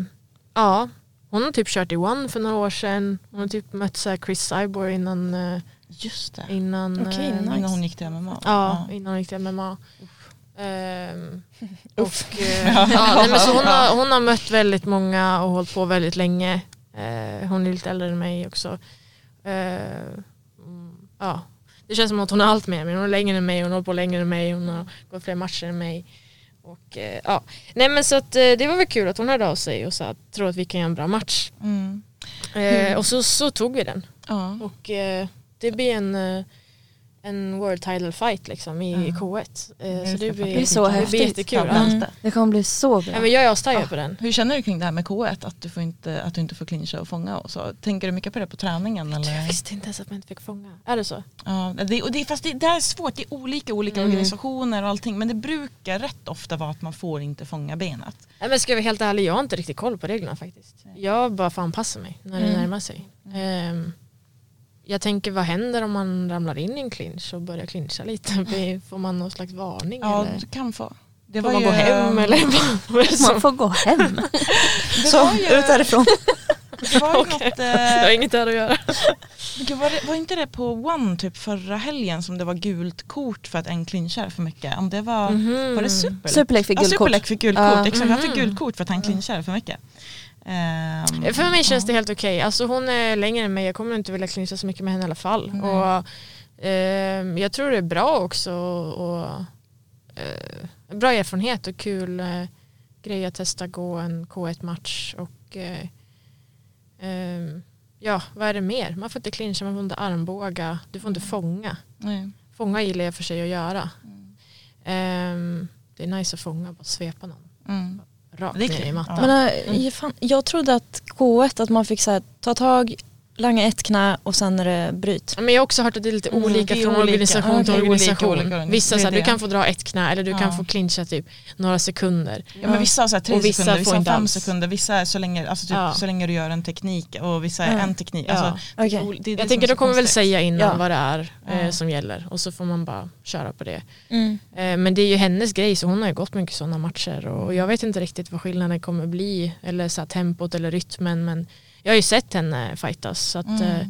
ja, hon har typ kört i One för några år sedan. Hon har typ mött så här Chris Cyborg innan, eh, Just det. innan, eh, nice. Innan hon gick till MMA. Ja, innan hon gick till MMA. Ehm, och, eh, ja, nej, men så hon, har, hon har mött väldigt många och hållit på väldigt länge. Eh, hon är lite äldre än mig också. Eh, mm, ja. Det känns som att hon har allt med mig. Hon är längre än mig, hon har hållit på längre än mig, hon har gått fler matcher än mig. Och, eh, ja. Nej men så att, eh, det var väl kul att hon hörde av sig och sa att tror att vi kan göra en bra match. Mm. Eh, och så, så tog vi den. Ja. Och det blir en, en world title fight liksom i K1. Eh, så det blir, Det är så det blir häftigt. jättekul. Ja, Ja. bälte. Det kommer bli så bra. Ja, men jag är astaggad på den. Hur känner du kring det här med K1? Att du, får inte, att du inte får clincha och fånga och så? Tänker du mycket på det på träningen? Jag Eller? visste inte ens att man inte fick fånga. Är det så? Ja, det, och det, fast det, det är svårt, det är olika olika Mm. organisationer och allting men det brukar rätt ofta vara att man får inte fånga benet. Nej, men ska jag vara helt ärlig, jag har inte riktigt koll på reglerna faktiskt. Jag bara får anpassa mig när det Mm. närmar sig. Ehm, jag tänker vad händer om man ramlar in i en clinch och börjar clincha lite? Får man någon slags varning? Ja, eller? du kan få. Det Får man gå hem eller är det Man får gå hem. Så, ut därifrån. Det var ju något, har eh, inget där att göra. var, det, var inte det på One typ förra helgen som det var gult kort för att en clinchar för mycket? Om det var, Mhm. var det Superlek? Superlek fick Ja, gult kort. Superlek fick gult Ja. kort, exakt. Han fick Mhm. gult kort för att han clinchar för mycket. Ehm, För mig känns det helt okej. Alltså hon är längre än mig. Jag kommer inte vilja clincha så mycket med henne i alla fall. Nej. Och, ehm, jag tror det är bra också. Och, eh, bra erfarenhet och kul eh, grej att testa gå en K1-match. Och eh, ehm, ja, vad är det mer? Man får inte clincha, man får inte armbåga. Du får inte fånga. nej. Fånga gillar jag för sig att göra. Ehm, det är nice att fånga bara svepa någon. Mm. Rakt ner i mattan. Men, äh, jag fan, jag trodde att K1 att man fick så här, ta tag, langa ett knä och sen är det bryt. Men jag har också hört att det är lite Mm, olika det är från olika. organisation Ja, till okej, olika, organisation. olika organisationer. Vissa Det så här, du det. kan få dra ett knä eller du Ja. kan få clincha typ några sekunder. Ja, men vissa har så här tre Och vissa sekunder, vissa har fem alls. sekunder, vissa är så länge, alltså typ, Ja. så länge du gör en teknik och vissa är Ja. en teknik. Ja. Alltså, det ol- det är det Jag tänker de kommer väl säga innan Ja. vad det är eh, som gäller och så får man bara köra på det. Mm. Eh, men det är ju hennes grej så hon har ju gått mycket sådana matcher och jag vet inte riktigt vad skillnaden kommer bli eller så här, tempot eller rytmen men jag har ju sett henne fightas så att Mm. eh,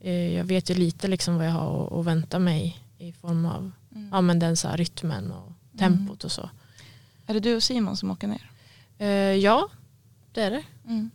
eh, jag vet ju lite liksom vad jag har att, vänta mig i form av Mm. ja, men den så här rytmen och tempot och så. Är det du och Simon som åker ner? Eh, ja, det är det. Mm.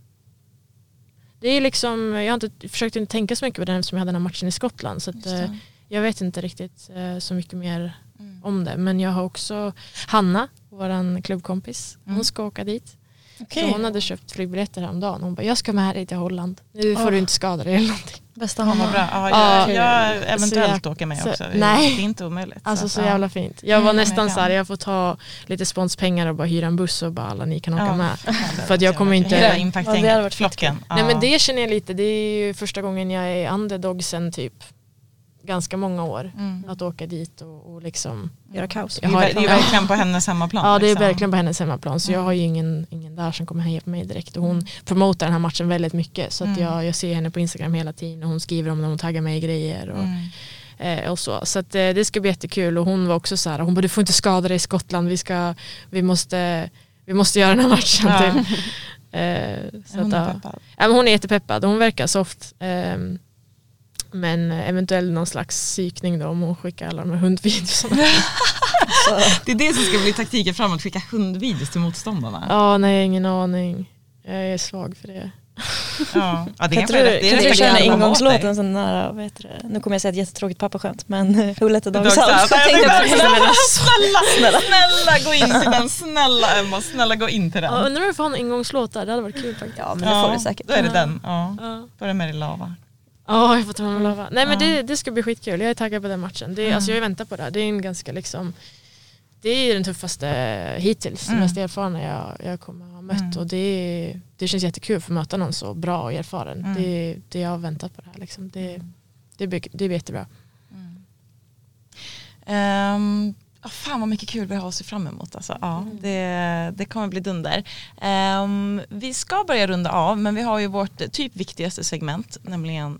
Det är liksom, jag har inte försökt inte tänka så mycket på den eftersom jag hade den här matchen i Skottland. Så att, eh, jag vet inte riktigt eh, så mycket mer Mm. om det. Men jag har också Hanna, vår klubbkompis, Mm. hon ska åka dit. Okej. Så hon hade köpt flygbiljetter häromdagen. Hon bara, jag ska med dig till Holland. Nu får du inte skada dig eller någonting. Bästa vad Hanna. bra. Ja, Ja. jag, jag eventuellt Så jag- åker med så- också. nej. Det är inte omöjligt. Alltså så att, ja. jävla fint. Jag var Mm, nästan jag så här, jag får ta lite sponspengar och bara hyra en buss och bara alla ni kan åka Ja, med. För att jag kommer inte- Hela Ja, det hade varit flocken. Nej men det känner jag lite, det är ju första gången jag är underdog sen typ ganska många år. Mm. Att åka dit och, och liksom Göra kaos. Det är, det är verkligen på hennes hemmaplan. Ja det är liksom. verkligen på hennes hemmaplan så jag Mm. har ju ingen, ingen där som kommer heja på mig direkt och hon promotar den här matchen väldigt mycket så att Mm. jag, jag ser henne på Instagram hela tiden och hon skriver om när hon taggar mig i grejer och, Mm. eh, och så. Så att, eh, det ska bli jättekul och hon var också så här, hon bara du får inte skada dig i Skottland, vi, ska, vi, måste, vi måste göra den här matchen. Ja. Typ. Så Hon att, är ja. peppad. Ja, hon är jättepeppad, hon verkar soft. Men eventuellt någon slags psykning då om hon skickar alla de här hundvideorna. Det är det som ska bli taktiken framåt, skicka hundvideos till motståndarna. Ja, nej, ingen aning. Jag är svag för det. Ja, ja det är Jag tror, det jag är det jag känner ingångslåten sån där, vad heter det? nu kommer jag säga ett jättetråkigt pappaskämt men Who let the out. det. Snälla, snälla, snälla gå in till den, snälla Emma, snälla gå in till den. Ja, undrar om vi får ha en ingångslåt där, det hade varit kul faktiskt. Ja men det får vi säkert. Då är det den. Ja. Ja, Börja med det lava. Ja, jag får ta med lava. Nej men det, det ska bli skitkul, jag är taggad på den matchen. Det, Mm. alltså, jag väntar på det. Det är en ganska liksom det är den tuffaste hittills, den Mm. mest erfarna jag, jag kommer ha mött Mm. och det, det känns jättekul för att möta någon så bra och erfaren. Mm. Det, det jag har väntat på det här liksom. Det, det, blir, det blir jättebra. Um, oh, fan vad mycket kul vi har att se fram emot. Alltså. Ja, Mm. det, det kommer bli dunder. Ehm, vi ska börja runda av men vi har ju vårt typ viktigaste segment, nämligen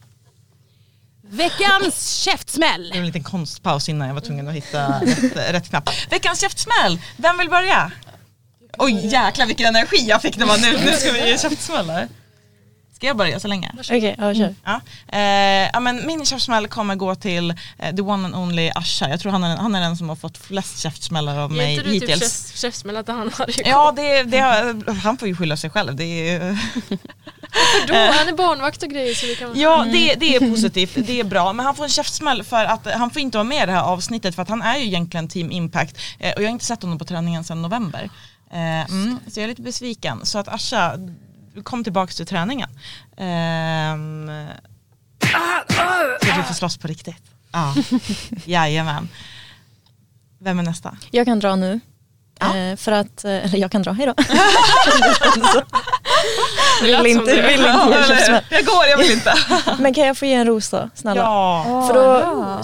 Veckans käftsmäll! det var en liten konstpaus innan jag var tvungen att hitta rätt, rätt knapp. Veckans käftsmäll, vem vill börja? Oj jäklar vilken energi jag fick när man nu, nu ska vi ge käftsmällar. Ska jag börja så länge? Okej, ja kör. Ja. Eh, ja, men min käftsmäll kommer gå till eh, the one and only Asha. Jag tror han är, han är den som har fått flest käftsmällar av mig inte du typ hittills. käfts- käftsmäll att han har det Ja, det, det, har- han får ju skylla sig själv. Det är, Då, han är barnvakt och grejer så det kan ja, det, det är positivt, det är bra. Men han får en käftsmäll för att han får inte vara med i det här avsnittet för att han är ju egentligen Team Impact eh, och jag har inte sett honom på träningen sedan november. Eh, mm, så jag är lite besviken. Så att Asha, kom tillbaka till träningen. Ehm, så du får slåss på riktigt. Ja, jajamän. Vem är nästa? Jag kan dra nu. Ja. Eh, för att, eh, eller jag kan dra, hejdå. Vill inte, vill inte käftsmäll. Jag går, jag vill inte. Men kan jag få ge en ros då, snälla? Ja, För då,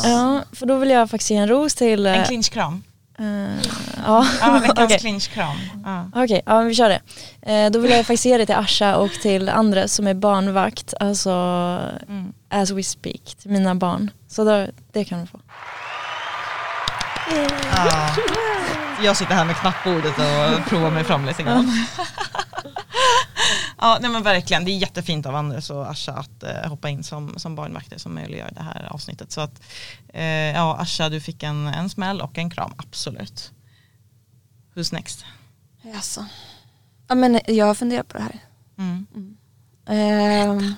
ja, för då vill jag faktiskt ge en ros till... eh, en clinchkram. Eh, ja, Ja, veckans clinchkram. Ja. Okej, ja, vi kör det. Eh, då vill jag faktiskt ge det till Asha och till Andres som är barnvakt, alltså Mm. as we speak, till mina barn. Så då, det kan du få. Ja. Jag sitter här med knappbordet och provar mig fram lite grann. Ja, nej men verkligen. Det är jättefint av Anders och Asha att eh, hoppa in som, som barnvakter som möjliggör det här avsnittet. Så att, eh, ja, Asha du fick en, en smäll och en kram, absolut. Who's next? Jaså. Ja men jag har funderat på det här. Mm. Ehm,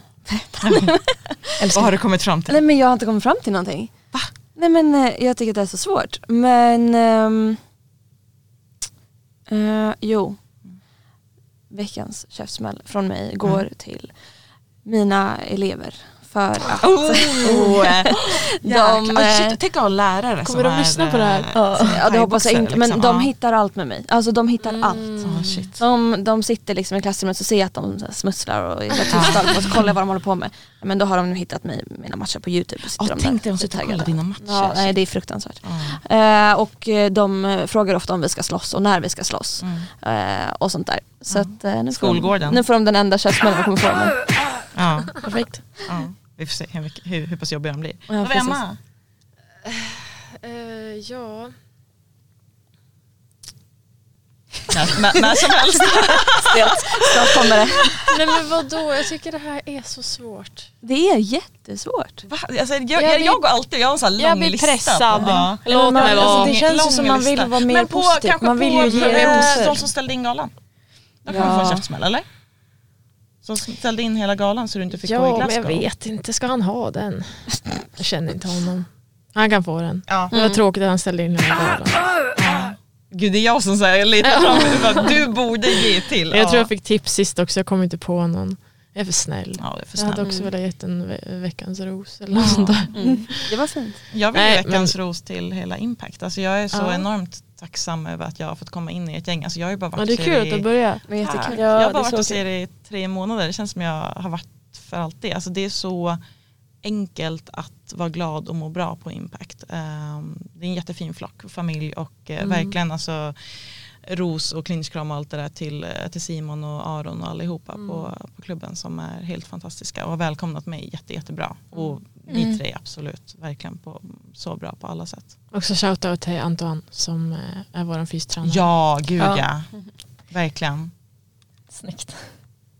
Vad har du kommit fram till? nej men jag har inte kommit fram till någonting. Va? Nej men eh, jag tycker att det är så svårt. Men ehm, eh, jo. Veckans käftsmäll från mig går Mm. till mina elever. För att Oh, eh, de... jäklar. Ah, eh, shit, Tänk att ha lärare Kommer som de är, lyssna på det här? eh, Ja. är Ja det hoppas jag inte men liksom. de hittar allt med mig. Alltså de hittar allt. Ah, shit. De, de sitter liksom i klassrummet och ser att de smusslar och är tysta och så kollar jag vad de håller på med. Men då har de nu hittat mig, mina matcher på youtube. Och sitter Ja, de tänk dig de sitter och taggade. kollar dina matcher. Ja, nej, det är fruktansvärt. Ja. Eh, och de frågar ofta om vi ska slåss och när vi ska slåss. Mm. Eh, och sånt där. Så att, eh, nu, får Skolgården. de, nu får de den enda käftsmällen de kommer få mig. Ja. Perfekt. Ja. Vi får se hur, mycket, hur, hur pass jobbiga de blir. Ja, Vad är precis. Emma? Eh, ja. när, när, när som helst. Stelt. Snart kommer det. Nej men vadå, jag tycker det här är så svårt. Det är jättesvårt. Va? Alltså, jag, Jag jag, blir- jag går alltid, jag har en sån här lång Jag blir lista. pressad. Ja. Låt mig vara. alltså, det känns ju som man vill lista. vara mer Men på, positiv. kanske Man vill på, ju ge eh, rosor. De som ställde in galan. De kan få en Ja. käftsmäll eller? Som ställde in hela galan så du inte fick gå i Ja men Glasgow. jag vet inte, ska han ha den? Jag känner inte honom. Han kan få den. Ja. Det var tråkigt att han ställde in hela galan. Gud det är jag som säger lite fram Du borde ge till. Jag ja. tror jag fick tips sist också, jag kom inte på någon. Jag är för snäll. Ja, är för Jag hade också velat gett en ve- veckans ros eller något sånt där. Det var fint. Jag vill ge veckans ros till hela Impact. Alltså jag är så Ja. enormt tacksam över att jag har fått komma in i ett gäng. Alltså jag har ju bara varit Ja, det är kul att du börjar. Ja, jag har bara varit hos er i tre månader. Det känns som jag har varit för alltid. Alltså det är så enkelt att vara glad och må bra på Impact. Ehm, det är en jättefin flock, familj och eh, Mm. verkligen alltså ros och clinchkram och allt det där till, eh, till Simon och Aron och allihopa Mm. på, på klubben som är helt fantastiska och har välkomnat mig jätte, jättebra. Och Mm. ni tre absolut, verkligen på, så bra på alla sätt. Också shoutout till Antoine som eh, är vår fystränare. Ja, gud Ja. ja. Verkligen. Snyggt.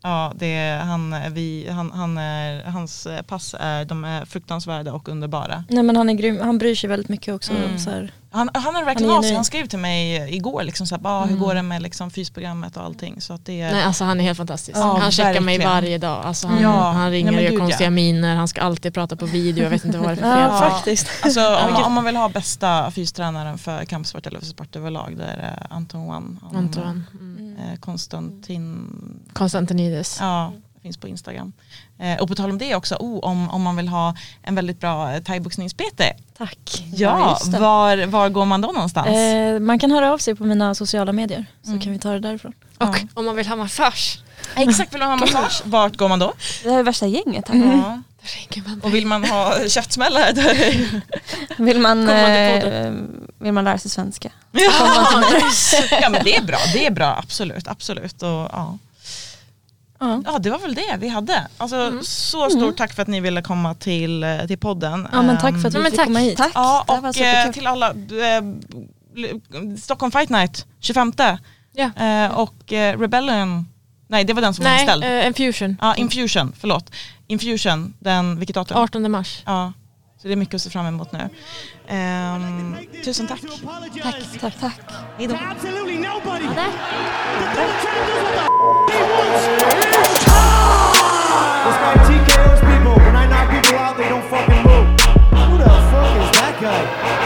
Ja, det är, han, vi, han, han är, hans pass är, de är fruktansvärda och underbara. Nej men han är grym, han bryr sig väldigt mycket också. Mm. Så här. Han, han är verkligen Han är. Han skrev till mig igår liksom så här, ah, hur Mm. går det med liksom, fysprogrammet och allting. Så att det är, Nej, alltså han är helt fantastisk. Ja, han checkar mig verkligen. varje dag. Alltså han, Ja. han ringer och gör gud, konstiga ja. miner, han ska alltid prata på video, jag vet inte vad det är för fel. Ja, faktiskt. alltså, om, man, om man vill ha bästa fystränaren för kampsport eller för sport överlag, det är Anton One. Han, Antoine. Mm. Konstantin, Konstantinides. ja, finns på Instagram. Eh, och på tal om det också, oh, om, om man vill ha en väldigt bra eh, thaiboxnings-PT. Tack. Ja, det. var, var går man då någonstans? Eh, man kan höra av sig på mina sociala medier så Mm. kan vi ta det därifrån. Och om man vill ha massage, Exakt, vill man ha massage, vart går man då? Det här är värsta gänget här. Ja. man Och vill man ha det- Vill, man, eh, vill man lära sig svenska? ja men det är bra, det är bra, absolut, absolut. Och, ja. Ja. ja det var väl det vi hade. Alltså, Så stort tack för att ni ville komma till, eh, till podden. ja men tack för att Ja, vi fick tack. komma hit. Tack, Ja, var och eh, till alla, eh, Stockholm Fight Night 25 Ja. eh, och eh, Rebellion, nej det var den som var Nej, inställd. eh, en fusion. Ja, Infusion, förlåt. Infusion, den, vilket datum? 18 mars. Ja, så det är mycket att se fram emot nu. Um, tusen tack. Tack, tack, tack. Hej TKOs people. When I knock people out, they don't fucking move. Who the fuck is that guy?